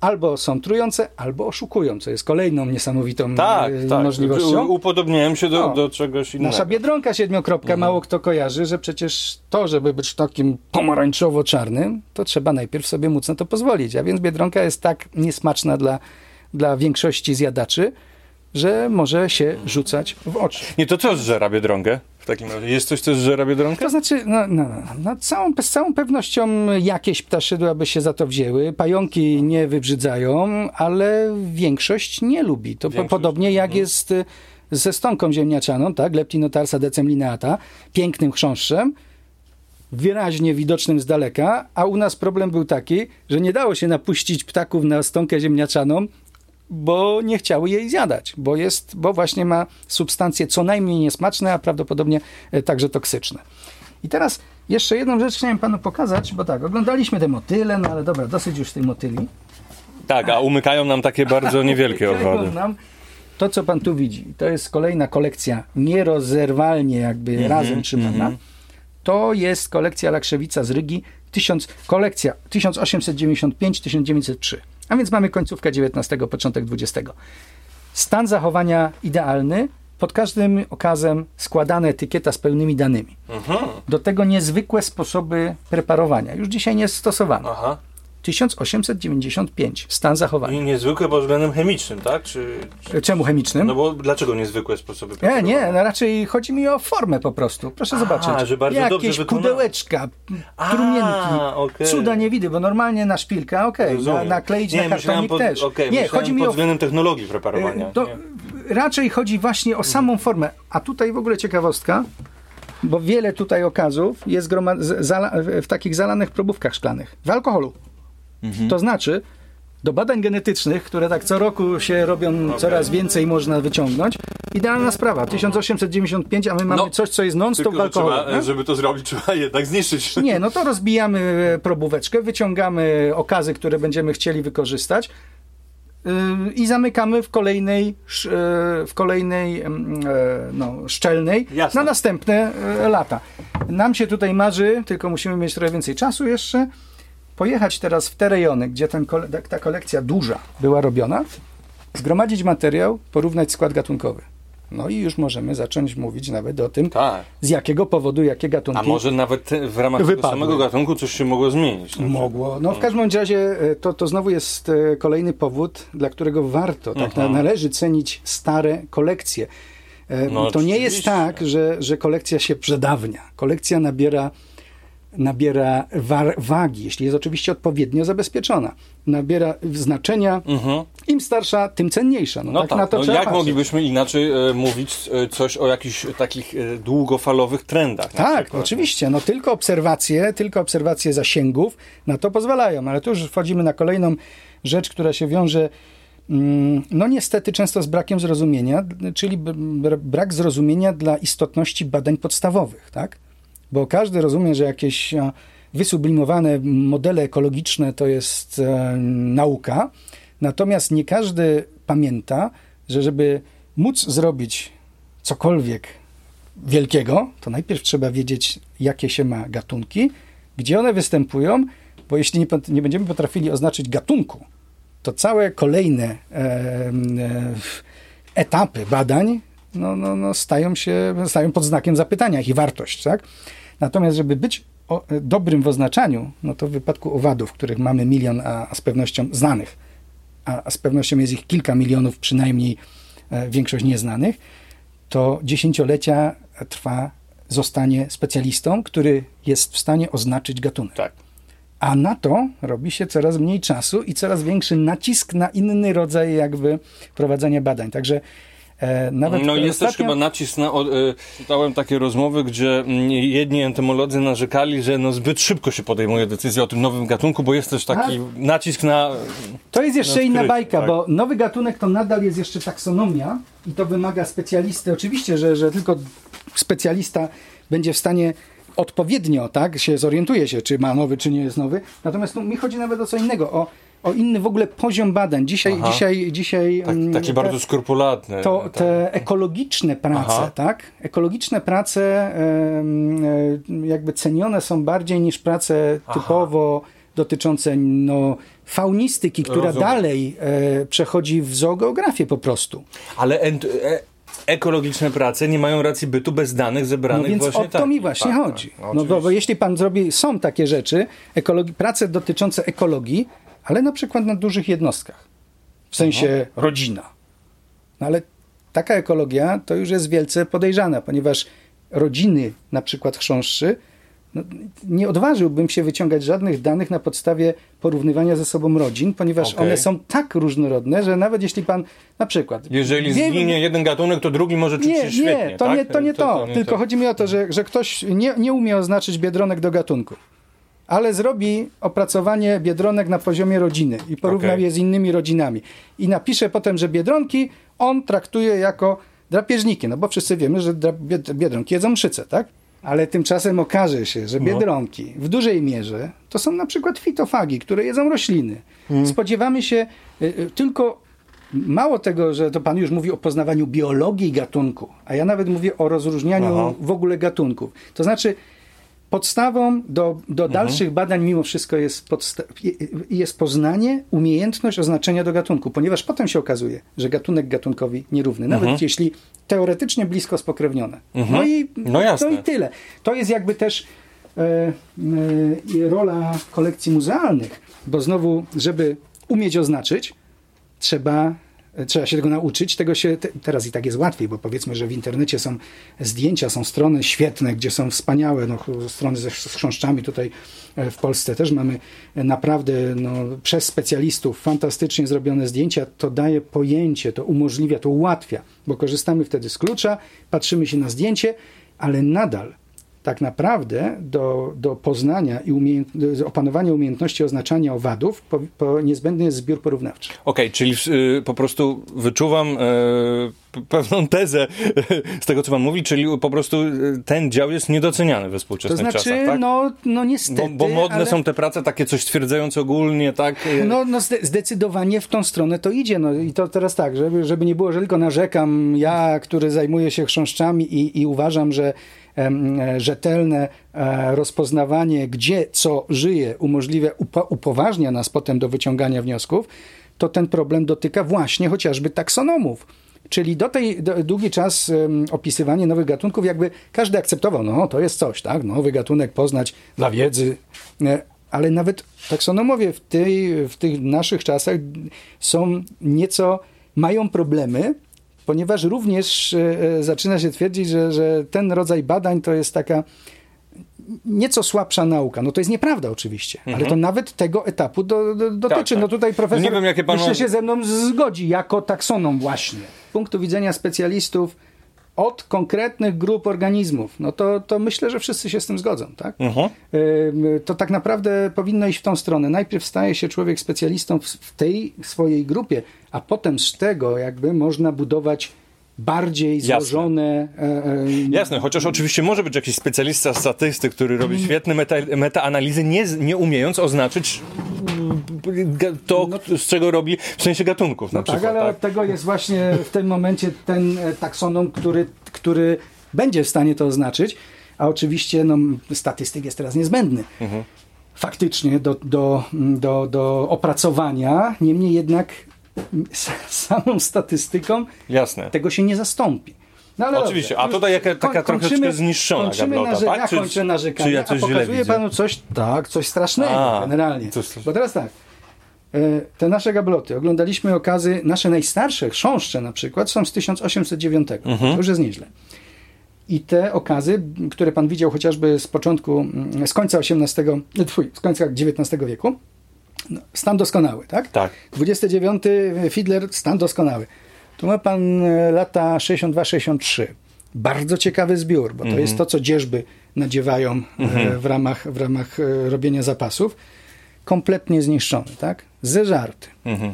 albo są trujące, albo oszukują, co jest kolejną niesamowitą Tak, e, tak. możliwością. Upodobniałem się do, No. do czegoś innego. Nasza biedronka siedmiokropka, mało kto kojarzy, że przecież to, żeby być takim pomarańczowo-czarnym, to trzeba najpierw sobie móc na to pozwolić. A więc biedronka jest tak niesmaczna dla, dla większości zjadaczy, że może się rzucać w oczy. Nie, to co zżera Biedronkę? W takim razie. Jest coś, co zżera Biedronkę? To znaczy, no, no, no, no, całą, z całą pewnością jakieś ptaszydła by się za to wzięły. Pająki nie wybrzydzają, ale większość nie lubi. To po, podobnie jak jest y, ze stonką ziemniaczaną, tak? Leptinotarsa decemlineata, pięknym chrząszczem, wyraźnie widocznym z daleka, a u nas problem był taki, że nie dało się napuścić ptaków na stonkę ziemniaczaną, bo nie chciały jej zjadać, bo, jest, bo właśnie ma substancje co najmniej niesmaczne, a prawdopodobnie e, także toksyczne. I teraz jeszcze jedną rzecz chciałem panu pokazać, bo tak, oglądaliśmy te motyle, no ale dobra, dosyć już tej motyli. Tak, a umykają nam takie bardzo niewielkie owady. To, co pan tu widzi, to jest kolejna kolekcja nierozerwalnie jakby Mhm, razem trzymana. To jest kolekcja Lakrzewica z Rygi, 1000, kolekcja 1895-1903. A więc mamy końcówkę XIX, początek XX. Stan zachowania idealny, pod każdym okazem składana etykieta z pełnymi danymi. Mhm. Do tego niezwykłe sposoby preparowania, już dzisiaj nie stosowane. Aha. 1895, stan zachowania. I niezwykłe pod względem chemicznym, tak? Czy, czy... Czemu chemicznym? No bo dlaczego niezwykłe sposoby Nie, preparowania? nie, no raczej chodzi mi o formę po prostu. Proszę A, zobaczyć. że bardzo dobrze Jakieś wykonane. pudełeczka, A, trumienki, okej. cuda nie widzę, bo normalnie na szpilkę, okej, na, Rozumiem. nakleić nie, na kartonik pod, też. okej, nie, chodzi mi pod o... względem technologii preparowania. To nie. raczej chodzi właśnie o samą formę. A tutaj w ogóle ciekawostka, bo wiele tutaj okazów jest groma- z- zala- w takich zalanych probówkach szklanych, w alkoholu. Mhm. To znaczy, do badań genetycznych, które tak co roku się robią, coraz więcej można wyciągnąć, idealna sprawa. 1895, a my mamy No, coś, co jest non-stop nie? żeby to zrobić, trzeba jednak zniszczyć. Nie, no to rozbijamy e, probóweczkę, wyciągamy okazy, które będziemy chcieli wykorzystać yy, i zamykamy w kolejnej, e, w kolejnej e, no, szczelnej Jasne. na następne lata. Nam się tutaj marzy, tylko musimy mieć trochę więcej czasu jeszcze, pojechać teraz w te rejony, gdzie ten, ta- kolekcja duża była robiona, zgromadzić materiał, porównać skład gatunkowy. No i już możemy zacząć mówić nawet o tym, Tak. z jakiego powodu, jakie gatunki A może nawet w ramach tego Wypadły. samego gatunku coś się mogło zmienić. No, Mogło. No w każdym bądź razie e, to, to znowu jest e, kolejny powód, dla którego warto, tak Mhm. na, należy cenić stare kolekcje. E, No, to nie jest tak, że, że kolekcja się przedawnia. Kolekcja nabiera, nabiera wagi, jeśli jest oczywiście odpowiednio zabezpieczona. Nabiera znaczenia. Mhm. Im starsza, tym cenniejsza. No, No tak, tak, na to no trzeba jak patrzeć. moglibyśmy inaczej e, mówić e, coś o jakichś takich e, długofalowych trendach? Tak, oczywiście. No tylko obserwacje, tylko obserwacje zasięgów na to pozwalają, ale tu już wchodzimy na kolejną rzecz, która się wiąże mm, no niestety często z brakiem zrozumienia, czyli brak zrozumienia dla istotności badań podstawowych, tak? Bo każdy rozumie, że jakieś a, wysublimowane modele ekologiczne to jest e, nauka, natomiast nie każdy pamięta, że żeby móc zrobić cokolwiek wielkiego, to najpierw trzeba wiedzieć, jakie się ma gatunki, gdzie one występują, bo jeśli nie, nie będziemy potrafili oznaczyć gatunku, to całe kolejne e, e, etapy badań no, no, no stają się stają pod znakiem zapytania ich wartość, tak? Natomiast, żeby być o, e, dobrym w oznaczaniu, no to w wypadku owadów, których mamy milion, a, a z pewnością znanych, a, a z pewnością jest ich kilka milionów, przynajmniej e, większość nieznanych, to dziesięciolecia trwa zostanie specjalistą, który jest w stanie oznaczyć gatunek. Tak. A na to robi się coraz mniej czasu i coraz większy nacisk na inny rodzaj jakby prowadzenia badań. Także nawet No jest też ostatnio- chyba nacisk na... o- e, Czytałem takie rozmowy, gdzie mm, jedni entomolodzy narzekali, że no zbyt szybko się podejmuje decyzja o tym nowym gatunku, bo jest też taki nacisk na... To jest jeszcze na inna bajka, tak. bo nowy gatunek to nadal jest jeszcze taksonomia i to wymaga specjalisty. Oczywiście, że, że tylko specjalista będzie w stanie odpowiednio, tak, się zorientuje się, czy ma nowy, czy nie jest nowy. Natomiast tu mi chodzi nawet o co innego, o, o inny w ogóle poziom badań. Dzisiaj, Aha. dzisiaj, dzisiaj Tak, mm, takie te- bardzo skrupulatne. to tak. te ekologiczne prace, Aha. tak? Ekologiczne prace e, jakby cenione są bardziej niż prace typowo dotyczące no, faunistyki, która Rozumiem. dalej e, przechodzi w zoogeografię po prostu. Ale ent, e, ekologiczne prace nie mają racji bytu bez danych zebranych No więc właśnie o to tak. mi właśnie Tak, chodzi. tak, no bo, jeśli pan zrobi, są takie rzeczy, ekologi- prace dotyczące ekologii, ale na przykład na dużych jednostkach, w sensie Mhm. rodzina. No ale taka ekologia to już jest wielce podejrzana, ponieważ rodziny, na przykład chrząszczy, no, nie odważyłbym się wyciągać żadnych danych na podstawie porównywania ze sobą rodzin, ponieważ Okej. one są tak różnorodne, że nawet jeśli pan na przykład... Jeżeli wie- zginie jeden gatunek, to drugi może czuć nie, się świetnie, nie, to, tak? nie, to nie to. nie Tylko to. chodzi mi o to, że, że ktoś nie, nie umie oznaczyć biedronek do gatunku, ale zrobi opracowanie biedronek na poziomie rodziny i porówna Okej. je z innymi rodzinami. I napisze potem, że biedronki on traktuje jako drapieżniki, no bo wszyscy wiemy, że biedronki jedzą mszyce, tak? Ale tymczasem okaże się, że No. biedronki w dużej mierze to są na przykład fitofagi, które jedzą rośliny. Mm. Spodziewamy się y, y, tylko Mało tego, że to pan już mówi o poznawaniu biologii gatunku, a ja nawet mówię o rozróżnianiu Aha. w ogóle gatunków. To znaczy, podstawą do, do dalszych badań mimo wszystko jest, jest poznanie, umiejętność oznaczenia do gatunku, ponieważ potem się okazuje, że gatunek gatunkowi nierówny, nawet jeśli teoretycznie blisko spokrewnione. No i No jasne. to i tyle. To jest jakby też e, e, rola kolekcji muzealnych, bo znowu, żeby umieć oznaczyć, trzeba, trzeba się tego nauczyć. Tego się te, teraz i tak jest łatwiej, bo powiedzmy, że w internecie są zdjęcia, są strony świetne, gdzie są wspaniałe no, strony ze chrząszczami. Tutaj e, w Polsce też mamy e, naprawdę no, przez specjalistów fantastycznie zrobione zdjęcia. To daje pojęcie, to umożliwia, to ułatwia, bo korzystamy wtedy z klucza, patrzymy się na zdjęcie, ale nadal tak naprawdę do, do poznania i umiejęt, do opanowania umiejętności oznaczania owadów po, po niezbędny jest zbiór porównawczy. Okej, czyli y, po prostu wyczuwam p- pewną tezę z tego, co pan mówi, czyli po prostu y, ten dział jest niedoceniany we To współczesnych znaczy, czasach, tak? no, no niestety. bo, bo modne ale... są te prace takie coś stwierdzające ogólnie, tak? Y, No, no zde- zdecydowanie w tą stronę to idzie. No i to teraz tak, żeby, żeby nie było, że tylko narzekam ja, który zajmuję się chrząszczami i, i uważam, że e, rzetelne e, rozpoznawanie, gdzie co żyje, umożliwia, upo, upoważnia nas potem do wyciągania wniosków, to ten problem dotyka właśnie chociażby taksonomów. Czyli do tej do, długi czas em, opisywanie nowych gatunków, jakby każdy akceptował, no to jest coś, tak? Nowy gatunek poznać dla wiedzy. E, ale nawet taksonomowie w, tej, w tych naszych czasach są nieco, mają problemy, ponieważ również e, e, zaczyna się twierdzić, że, że ten rodzaj badań to jest taka nieco słabsza nauka. No to jest nieprawda oczywiście, ale to nawet tego etapu do, do, dotyczy. Mhm. tak. No tutaj profesor No wiem, pan myślę się ze mną zgodzi, jako taksonom właśnie. Z punktu widzenia specjalistów od konkretnych grup organizmów, no to, to myślę, że wszyscy się z tym zgodzą, tak? Mhm. To tak naprawdę powinno iść w tą stronę. Najpierw staje się człowiek specjalistą w, w tej swojej grupie, a potem z tego jakby można budować bardziej Jasne. złożone... e, e, Jasne, chociaż oczywiście może być jakiś specjalista statystyk, który robi Mm. świetne meta, metaanalizy, nie, nie umiejąc oznaczyć mm, to, z czego robi w sensie gatunków na No tak, przykład. ale tak? od tego jest właśnie w tym momencie ten e, taksonom, który, który będzie w stanie to oznaczyć, a oczywiście no, statystyk jest teraz niezbędny. Mhm. Faktycznie do, do, do, do opracowania, niemniej jednak samą statystyką Jasne. tego się nie zastąpi. No, Oczywiście, dobrze, a tutaj jaka- taka koń- troszeczkę zniszczona kończymy gablota, narze- tak? Ja Czy- kończę narzekanie, czy ja coś a pokazuję panu coś, tak, coś strasznego A, generalnie. coś. Bo teraz tak, e, te nasze gabloty, oglądaliśmy okazy, nasze najstarsze chrząszcze na przykład są z 1809, Mhm. to już jest nieźle. I te okazy, które pan widział chociażby z początku, mm, z końca XVIII, twój, z końca XIX wieku, stan doskonały, tak? Tak. 29 Fiedler, stan doskonały. Tu ma pan e, lata 62-63. Bardzo ciekawy zbiór, bo to Mhm. jest to, co dzierżby nadziewają e, w ramach, w ramach e, robienia zapasów. Kompletnie zniszczony, tak? Zeżarty.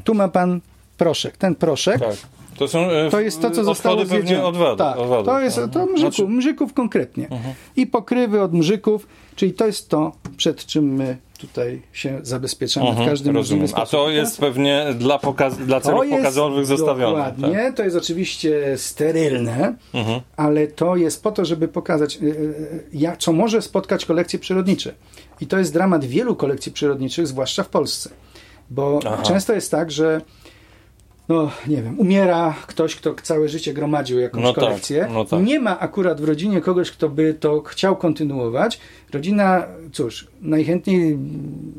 Tu ma pan proszek. Ten proszek Mhm. Tak. To są to jest to, co zostało pewnie zjedzone. od wadu, tak, to jest to mrzyków, Znaczy- mrzyków konkretnie. I pokrywy od mrzyków, czyli to jest to przed czym my tutaj się zabezpieczamy w Mhm, każdym rozumiem. możliwy A sposób. to jest pewnie dla, pokaz- dla celów jest pokazowych zostawione. Dokładnie, Tak? to jest oczywiście sterylne, Mhm. ale to jest po to, żeby pokazać, y, y, jak, co może spotkać kolekcje przyrodnicze. I to jest dramat wielu kolekcji przyrodniczych, zwłaszcza w Polsce. Bo Aha. często jest tak, że no nie wiem, umiera ktoś, kto całe życie gromadził jakąś No tak, kolekcję. no tak. Nie ma akurat w rodzinie kogoś, kto by to chciał kontynuować. Rodzina, cóż, najchętniej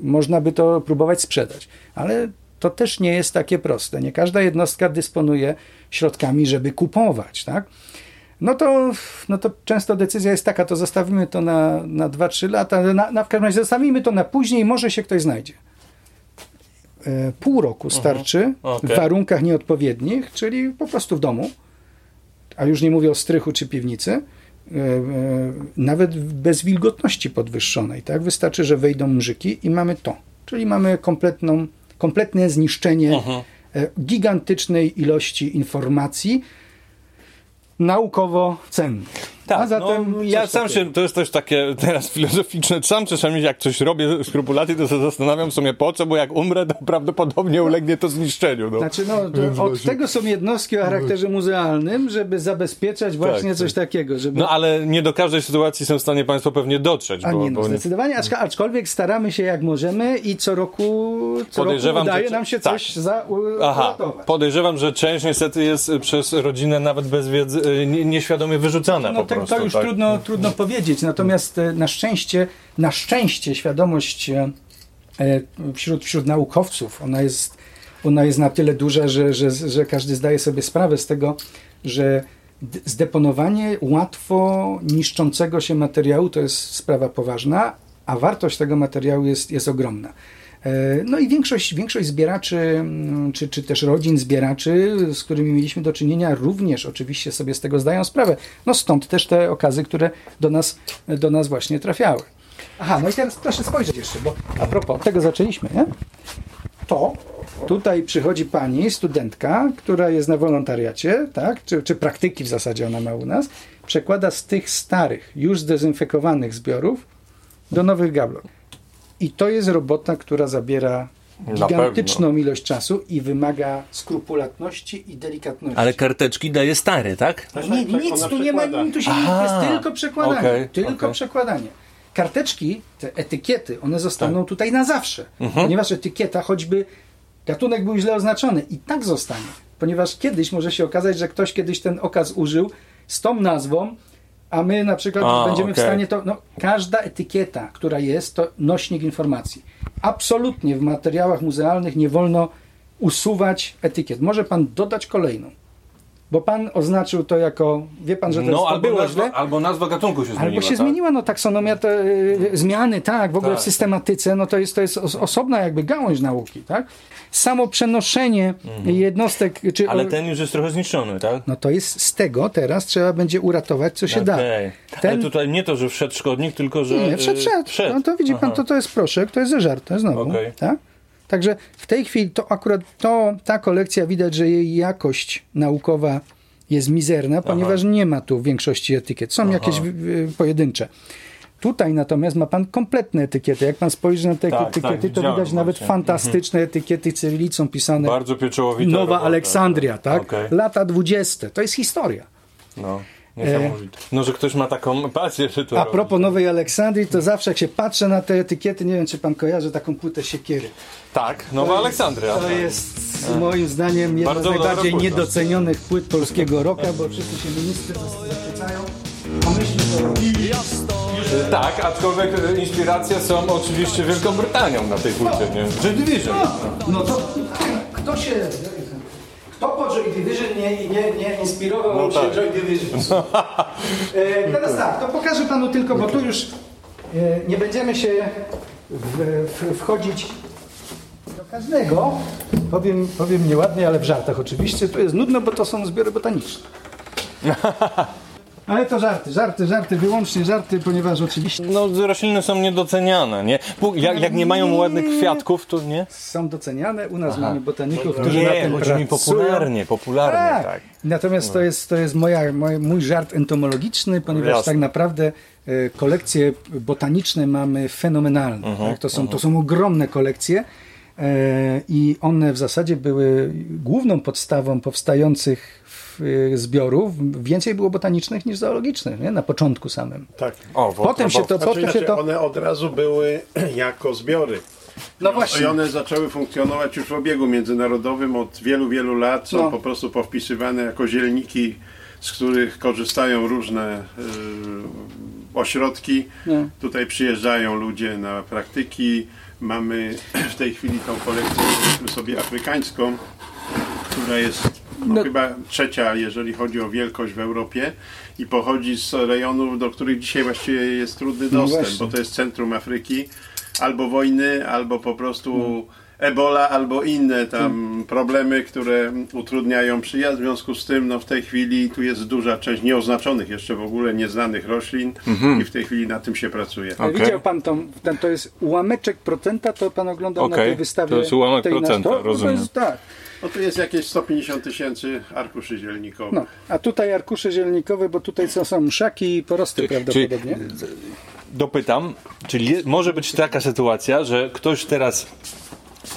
można by to próbować sprzedać, ale to też nie jest takie proste. Nie każda jednostka dysponuje środkami, żeby kupować, tak? No to, no to często decyzja jest taka, to zostawimy to na, na 2-3 lata, na, na, w każdym razie zostawimy to na później, może się ktoś znajdzie. E, Pół roku starczy Mhm. Okej. w warunkach nieodpowiednich, czyli po prostu w domu, a już nie mówię o strychu czy piwnicy, e, e, nawet bez wilgotności podwyższonej. Tak? Wystarczy, że wejdą mrzyki i mamy to. Czyli mamy kompletną, kompletne zniszczenie Mhm. gigantycznej ilości informacji naukowo cennych. Tak, a zatem no, ja coś sam takiego. się, to jest też takie teraz filozoficzne, sam czasami jak coś robię skrupulatnie, to się zastanawiam w sumie po co, bo jak umrę, to prawdopodobnie ulegnie to zniszczeniu. No. Znaczy, no, to od tego są jednostki o charakterze muzealnym, żeby zabezpieczać właśnie Tak, coś tak. takiego. Żeby... No ale nie do każdej sytuacji są w stanie Państwo pewnie dotrzeć, A bo, nie, no, bo zdecydowanie, aczka, aczkolwiek staramy się jak możemy i co roku, co roku udaje że- nam się tak. coś za, u, Aha, podejrzewam, że część niestety jest przez rodzinę nawet bez wiedzy, y, nie- nieświadomie wyrzucana No po to, prostu. to już tak? trudno, trudno powiedzieć, natomiast e, na szczęście, na szczęście świadomość e, e, wśród, wśród naukowców, ona jest, ona jest na tyle duża, że, że, że każdy zdaje sobie sprawę z tego, że zdeponowanie łatwo niszczącego się materiału to jest sprawa poważna, a wartość tego materiału jest, jest ogromna. E, No i większość, większość zbieraczy, mm, czy, czy też rodzin zbieraczy, z którymi mieliśmy do czynienia, również oczywiście sobie z tego zdają sprawę. No stąd też te okazy, które do nas, do nas właśnie trafiały. Aha, no i teraz proszę spojrzeć jeszcze, bo a propos, tego zaczęliśmy, nie? To tutaj przychodzi pani, studentka, która jest na wolontariacie, tak? Czy, czy praktyki w zasadzie ona ma u nas, przekłada z tych starych, już zdezynfekowanych zbiorów do nowych gablot. I to jest robota, która zabiera gigantyczną ilość czasu i wymaga skrupulatności i delikatności. Ale karteczki daje stary, tak? Tak, nie, tak, nic ona tu nie ma, przekłada. tu się Aha, nie, jest tylko przekładanie. okej, tylko okej. przekładanie. Karteczki, te etykiety, one zostaną Tak. tutaj na zawsze, Mhm. ponieważ etykieta, choćby gatunek był źle oznaczony, i tak zostanie. Ponieważ kiedyś może się okazać, że ktoś kiedyś ten okaz użył z tą nazwą, a my na przykład A, będziemy w okej. stanie to. No, każda etykieta, która jest, to nośnik informacji. Absolutnie w materiałach muzealnych nie wolno usuwać etykiet. Może pan dodać kolejną. Bo pan oznaczył to jako, wie pan, że to No jest, to albo było nazwa, źle, albo nazwa gatunku się zmieniła. Albo się tak? zmieniła, no taksonomia, te y, zmiany, tak, w ogóle Tak. w systematyce, no to jest, to jest os- osobna jakby gałąź nauki, tak? Samo przenoszenie jednostek, czy... Mhm. Ale ten już jest trochę zniszczony, tak? No to jest z tego teraz trzeba będzie uratować, co się da. Okej. Ten- Ale tutaj nie to, że wszedł szkodnik, tylko że... Nie, wszedł, y, wszedł. wszedł. No to widzi pan, Aha. to, to jest proszek, to jest zeżarte znowu. Okej. Tak? Także w tej chwili to akurat to, ta kolekcja widać, że jej jakość naukowa jest mizerna, ponieważ nie ma tu większości etykiet. Są jakieś y, y, pojedyncze. Tutaj natomiast ma pan kompletne etykiety. Jak pan spojrzy na te Tak, etykiety, tak, to widać nawet właśnie. fantastyczne etykiety cyrylicą pisane. Bardzo pieczołowita Nowa robota. Aleksandria, tak? Okej. Lata dwudzieste. To jest historia. No, niesamowite. No, że ktoś ma taką pasję, że to A robi. propos Nowej Aleksandrii, to zawsze jak się patrzę na te etykiety, nie wiem czy pan kojarzy taką płytę siekiery. Tak, Nowa Aleksandria. To jest moim zdaniem jedna Bardzo z najbardziej płyta. niedocenionych płyt polskiego rocka, bo wszyscy się ministry zachwycają. A myśli to Tak, aczkolwiek e, inspiracje są oczywiście Wielką Brytanią na tej płycie, nie? Joy Division. No to kto się... Division nie, nie, nie inspirował No się tak. Joy Division? E, teraz tak, to pokażę panu tylko, bo tu już e, nie będziemy się w, w, wchodzić do każdego. Powiem, powiem nieładnie, ale w żartach oczywiście. Tu jest nudno, bo to są zbiory botaniczne. Ale to żarty, żarty, żarty, wyłącznie żarty, ponieważ oczywiście No, rośliny są niedoceniane, nie? Jak, jak nie mają ładnych kwiatków, to nie? są doceniane. U nas mamy botaników, którzy na Nie, tym chodzi mi pracują. popularnie, popularnie, Tak. tak. Natomiast to jest, to jest moja, moja, mój żart entomologiczny, ponieważ Jasne. tak naprawdę e, kolekcje botaniczne mamy fenomenalne. tak? to, są, to są ogromne kolekcje e, i one w zasadzie były główną podstawą powstających zbiorów. Więcej było botanicznych niż zoologicznych nie? na początku samym. Tak. O, Potem się to, Znaczy, potem się to one od razu były jako zbiory. no I właśnie, one zaczęły funkcjonować już w obiegu międzynarodowym od wielu, wielu lat. Są No. po prostu powpisywane jako zielniki, z których korzystają różne y, ośrodki. No. Tutaj przyjeżdżają ludzie na praktyki. Mamy w tej chwili tą kolekcję powiedzmy sobie afrykańską, która jest no, No. chyba trzecia, jeżeli chodzi o wielkość w Europie i pochodzi z rejonów, do których dzisiaj właściwie jest trudny No dostęp, właśnie. bo to jest centrum Afryki, albo wojny, albo po prostu No. ebola, albo inne tam problemy, które utrudniają przyjazd. W związku z tym no, w tej chwili tu jest duża część nieoznaczonych, jeszcze w ogóle nieznanych roślin Mhm. i w tej chwili na tym się pracuje. Okej. Widział pan tą, to jest ułameczek procenta, to pan oglądał na Okej, tej wystawie. to jest ułamek tej na- procenta, to, to rozumiem. jest, tak. No tu jest jakieś 150 tysięcy arkuszy zielnikowych. No, a tutaj arkusze zielnikowe, bo tutaj są, są mszaki i porosty prawdopodobnie. Dopytam, czyli może być taka sytuacja, że ktoś teraz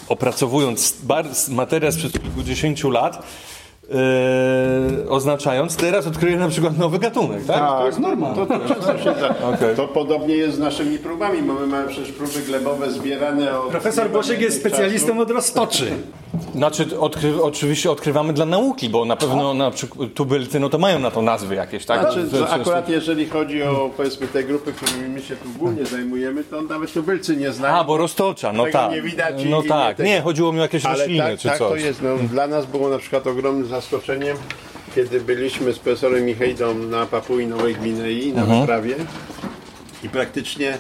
opracowując bar, materiał sprzed kilkudziesięciu lat, e, oznaczając, teraz odkryje na przykład nowy gatunek, tak? To jest normalne. To, to, się zdarza. Okej. to podobnie jest z naszymi próbami. Mamy, mamy przecież próby glebowe zbierane od... Profesor Błaszek jest specjalistą od roztoczy. Znaczy, odkry, oczywiście odkrywamy dla nauki, bo na pewno na przykład tubylcy, no to mają na to nazwy jakieś, tak? Znaczy, że- akurat jeżeli chodzi o powiedzmy te grupy, którymi my się tu głównie zajmujemy, to nawet tubylcy nie znają. A, bo roztocza, no tak. nie widać no i tak, nie chodziło mi o jakieś Ale rośliny tak, czy tak coś. to jest. No, dla nas było na przykład ogromnym zaskoczeniem, kiedy byliśmy z profesorem Michejdą na Papui Nowej Gwinei na Mhm. wyprawie i praktycznie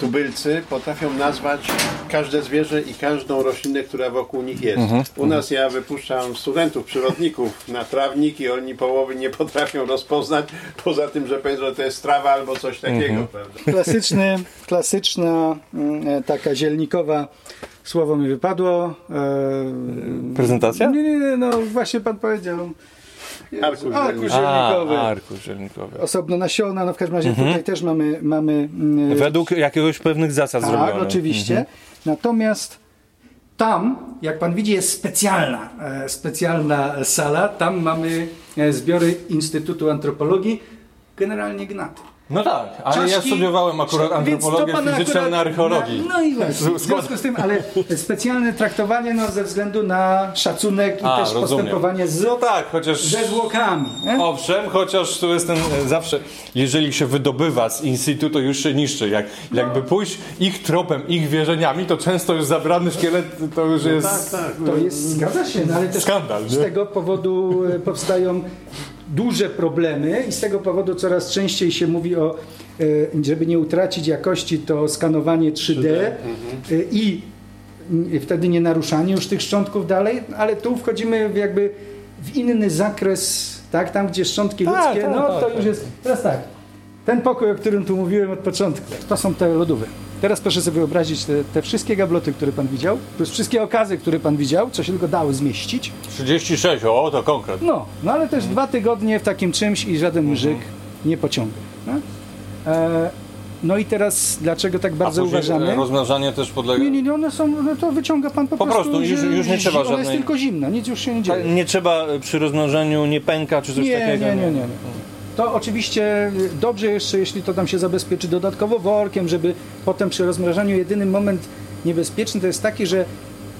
tubylcy potrafią nazwać każde zwierzę i każdą roślinę, która wokół nich jest. Mhm. U nas ja wypuszczam studentów, przyrodników na trawnik i oni połowy nie potrafią rozpoznać, poza tym, że powiedzą, że to jest trawa albo coś takiego. Mhm. Klasyczny, klasyczna mm, e, taka zielnikowa słowo mi wypadło. E, Prezentacja? nie, nie, nie, no właśnie pan powiedział. Arkusz zielnikowy. arkusz zielnikowy. Osobno nasiona, no w każdym razie tutaj też mamy, mamy mm, Według jakiegoś pewnych zasad Tak, zrobione. oczywiście. Natomiast tam, jak pan widzi, jest specjalna, e, specjalna sala. Tam mamy e, zbiory Instytutu Antropologii, generalnie gnaty. No tak, ale ja Czaszki- studiowałem akurat antropologię fizyczną akurat- na archeologii. No, no i właśnie. W związku z tym, ale specjalne traktowanie no, ze względu na szacunek i A, też rozumiem. postępowanie z, No tak, chociaż... ze zwłokami. nie? Owszem, chociaż tu jestem e, zawsze, jeżeli się wydobywa z in situ, to już się niszczy. Jak, jakby pójść ich tropem, ich wierzeniami, to często już zabrany szkielet to już jest... Tak, tak. To jest, zgadza się, no ale też Skandal, nie? z tego powodu e, powstają duże problemy i z tego powodu coraz częściej się mówi o, e, żeby nie utracić jakości, to skanowanie 3D, e, i mm, wtedy nie naruszanie już tych szczątków dalej, ale tu wchodzimy w jakby w inny zakres, tak, tam gdzie szczątki Tak, ludzkie, tak, no tak, to tak. już jest, teraz tak, ten pokój, o którym tu mówiłem od początku, to są te lodówy. Teraz proszę sobie wyobrazić te, te wszystkie gabloty, które pan widział, plus wszystkie okazy, które pan widział, co się tylko dało zmieścić. 36, o to konkret. No, no ale też dwa tygodnie w takim czymś i żaden mżyk nie pociąga. No, e, no i teraz dlaczego tak bardzo A uważamy? e, rozmnażanie też podlega... Nie, nie, nie, one są, no to wyciąga pan po, Po prostu, już- że już nie trzeba Ona jest żadnej- tylko zimna, nic już się nie dzieje. Nie trzeba e, przy rozmnożeniu, nie pęka czy coś Nie, takiego? nie, nie, nie, nie. To oczywiście dobrze jeszcze, jeśli to tam się zabezpieczy dodatkowo workiem, żeby potem przy rozmrażaniu jedyny moment niebezpieczny to jest taki, że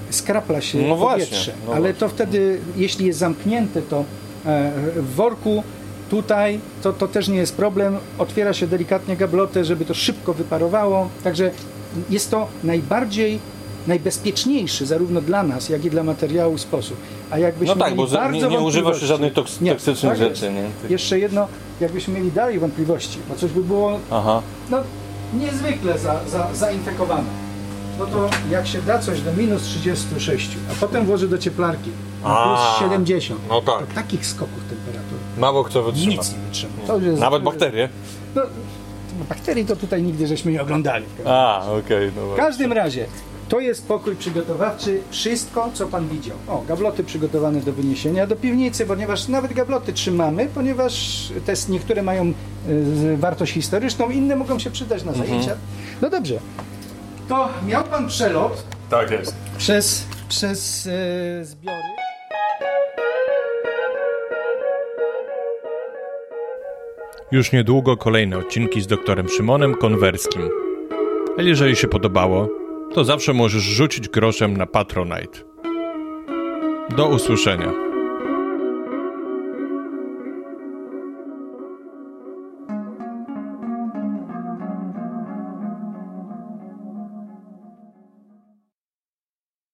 skrapla się No powietrze. no Ale właśnie. to wtedy, jeśli jest zamknięte to e, w worku, tutaj to, to też nie jest problem. Otwiera się delikatnie gablotę, żeby to szybko wyparowało. Także jest to najbardziej najbezpieczniejszy zarówno dla nas, jak i dla materiału sposób. A jakbyśmy No tak, bo mieli za- bardzo nie, nie używa się żadnych toks Nie, toksycznych tak rzeczy, nie? Jeszcze jedno, jakbyśmy mieli dalej wątpliwości, bo coś by było Aha. no, niezwykle za, za, zainfekowane. No to jak się da coś do minus 36, a potem włoży do cieplarki na plus A, 70, no tak. to takich skoków temperatury Mało kto wytrzyma. nic nie wytrzyma. Jest, Nawet bakterie? No, bakterii to tutaj nigdy żeśmy nie oglądali. A, okej, no W każdym razie, To jest pokój przygotowawczy. Wszystko, co pan widział. O, gabloty przygotowane do wyniesienia do piwnicy, ponieważ nawet gabloty trzymamy, ponieważ te niektóre mają y, wartość historyczną, inne mogą się przydać na zajęcia. No dobrze. To miał pan przelot Tak jest. przez, przez y, zbiory. Już niedługo kolejne odcinki z doktorem Szymonem Konwerskim. A jeżeli się podobało, to zawsze możesz rzucić groszem na Patronite. Do usłyszenia.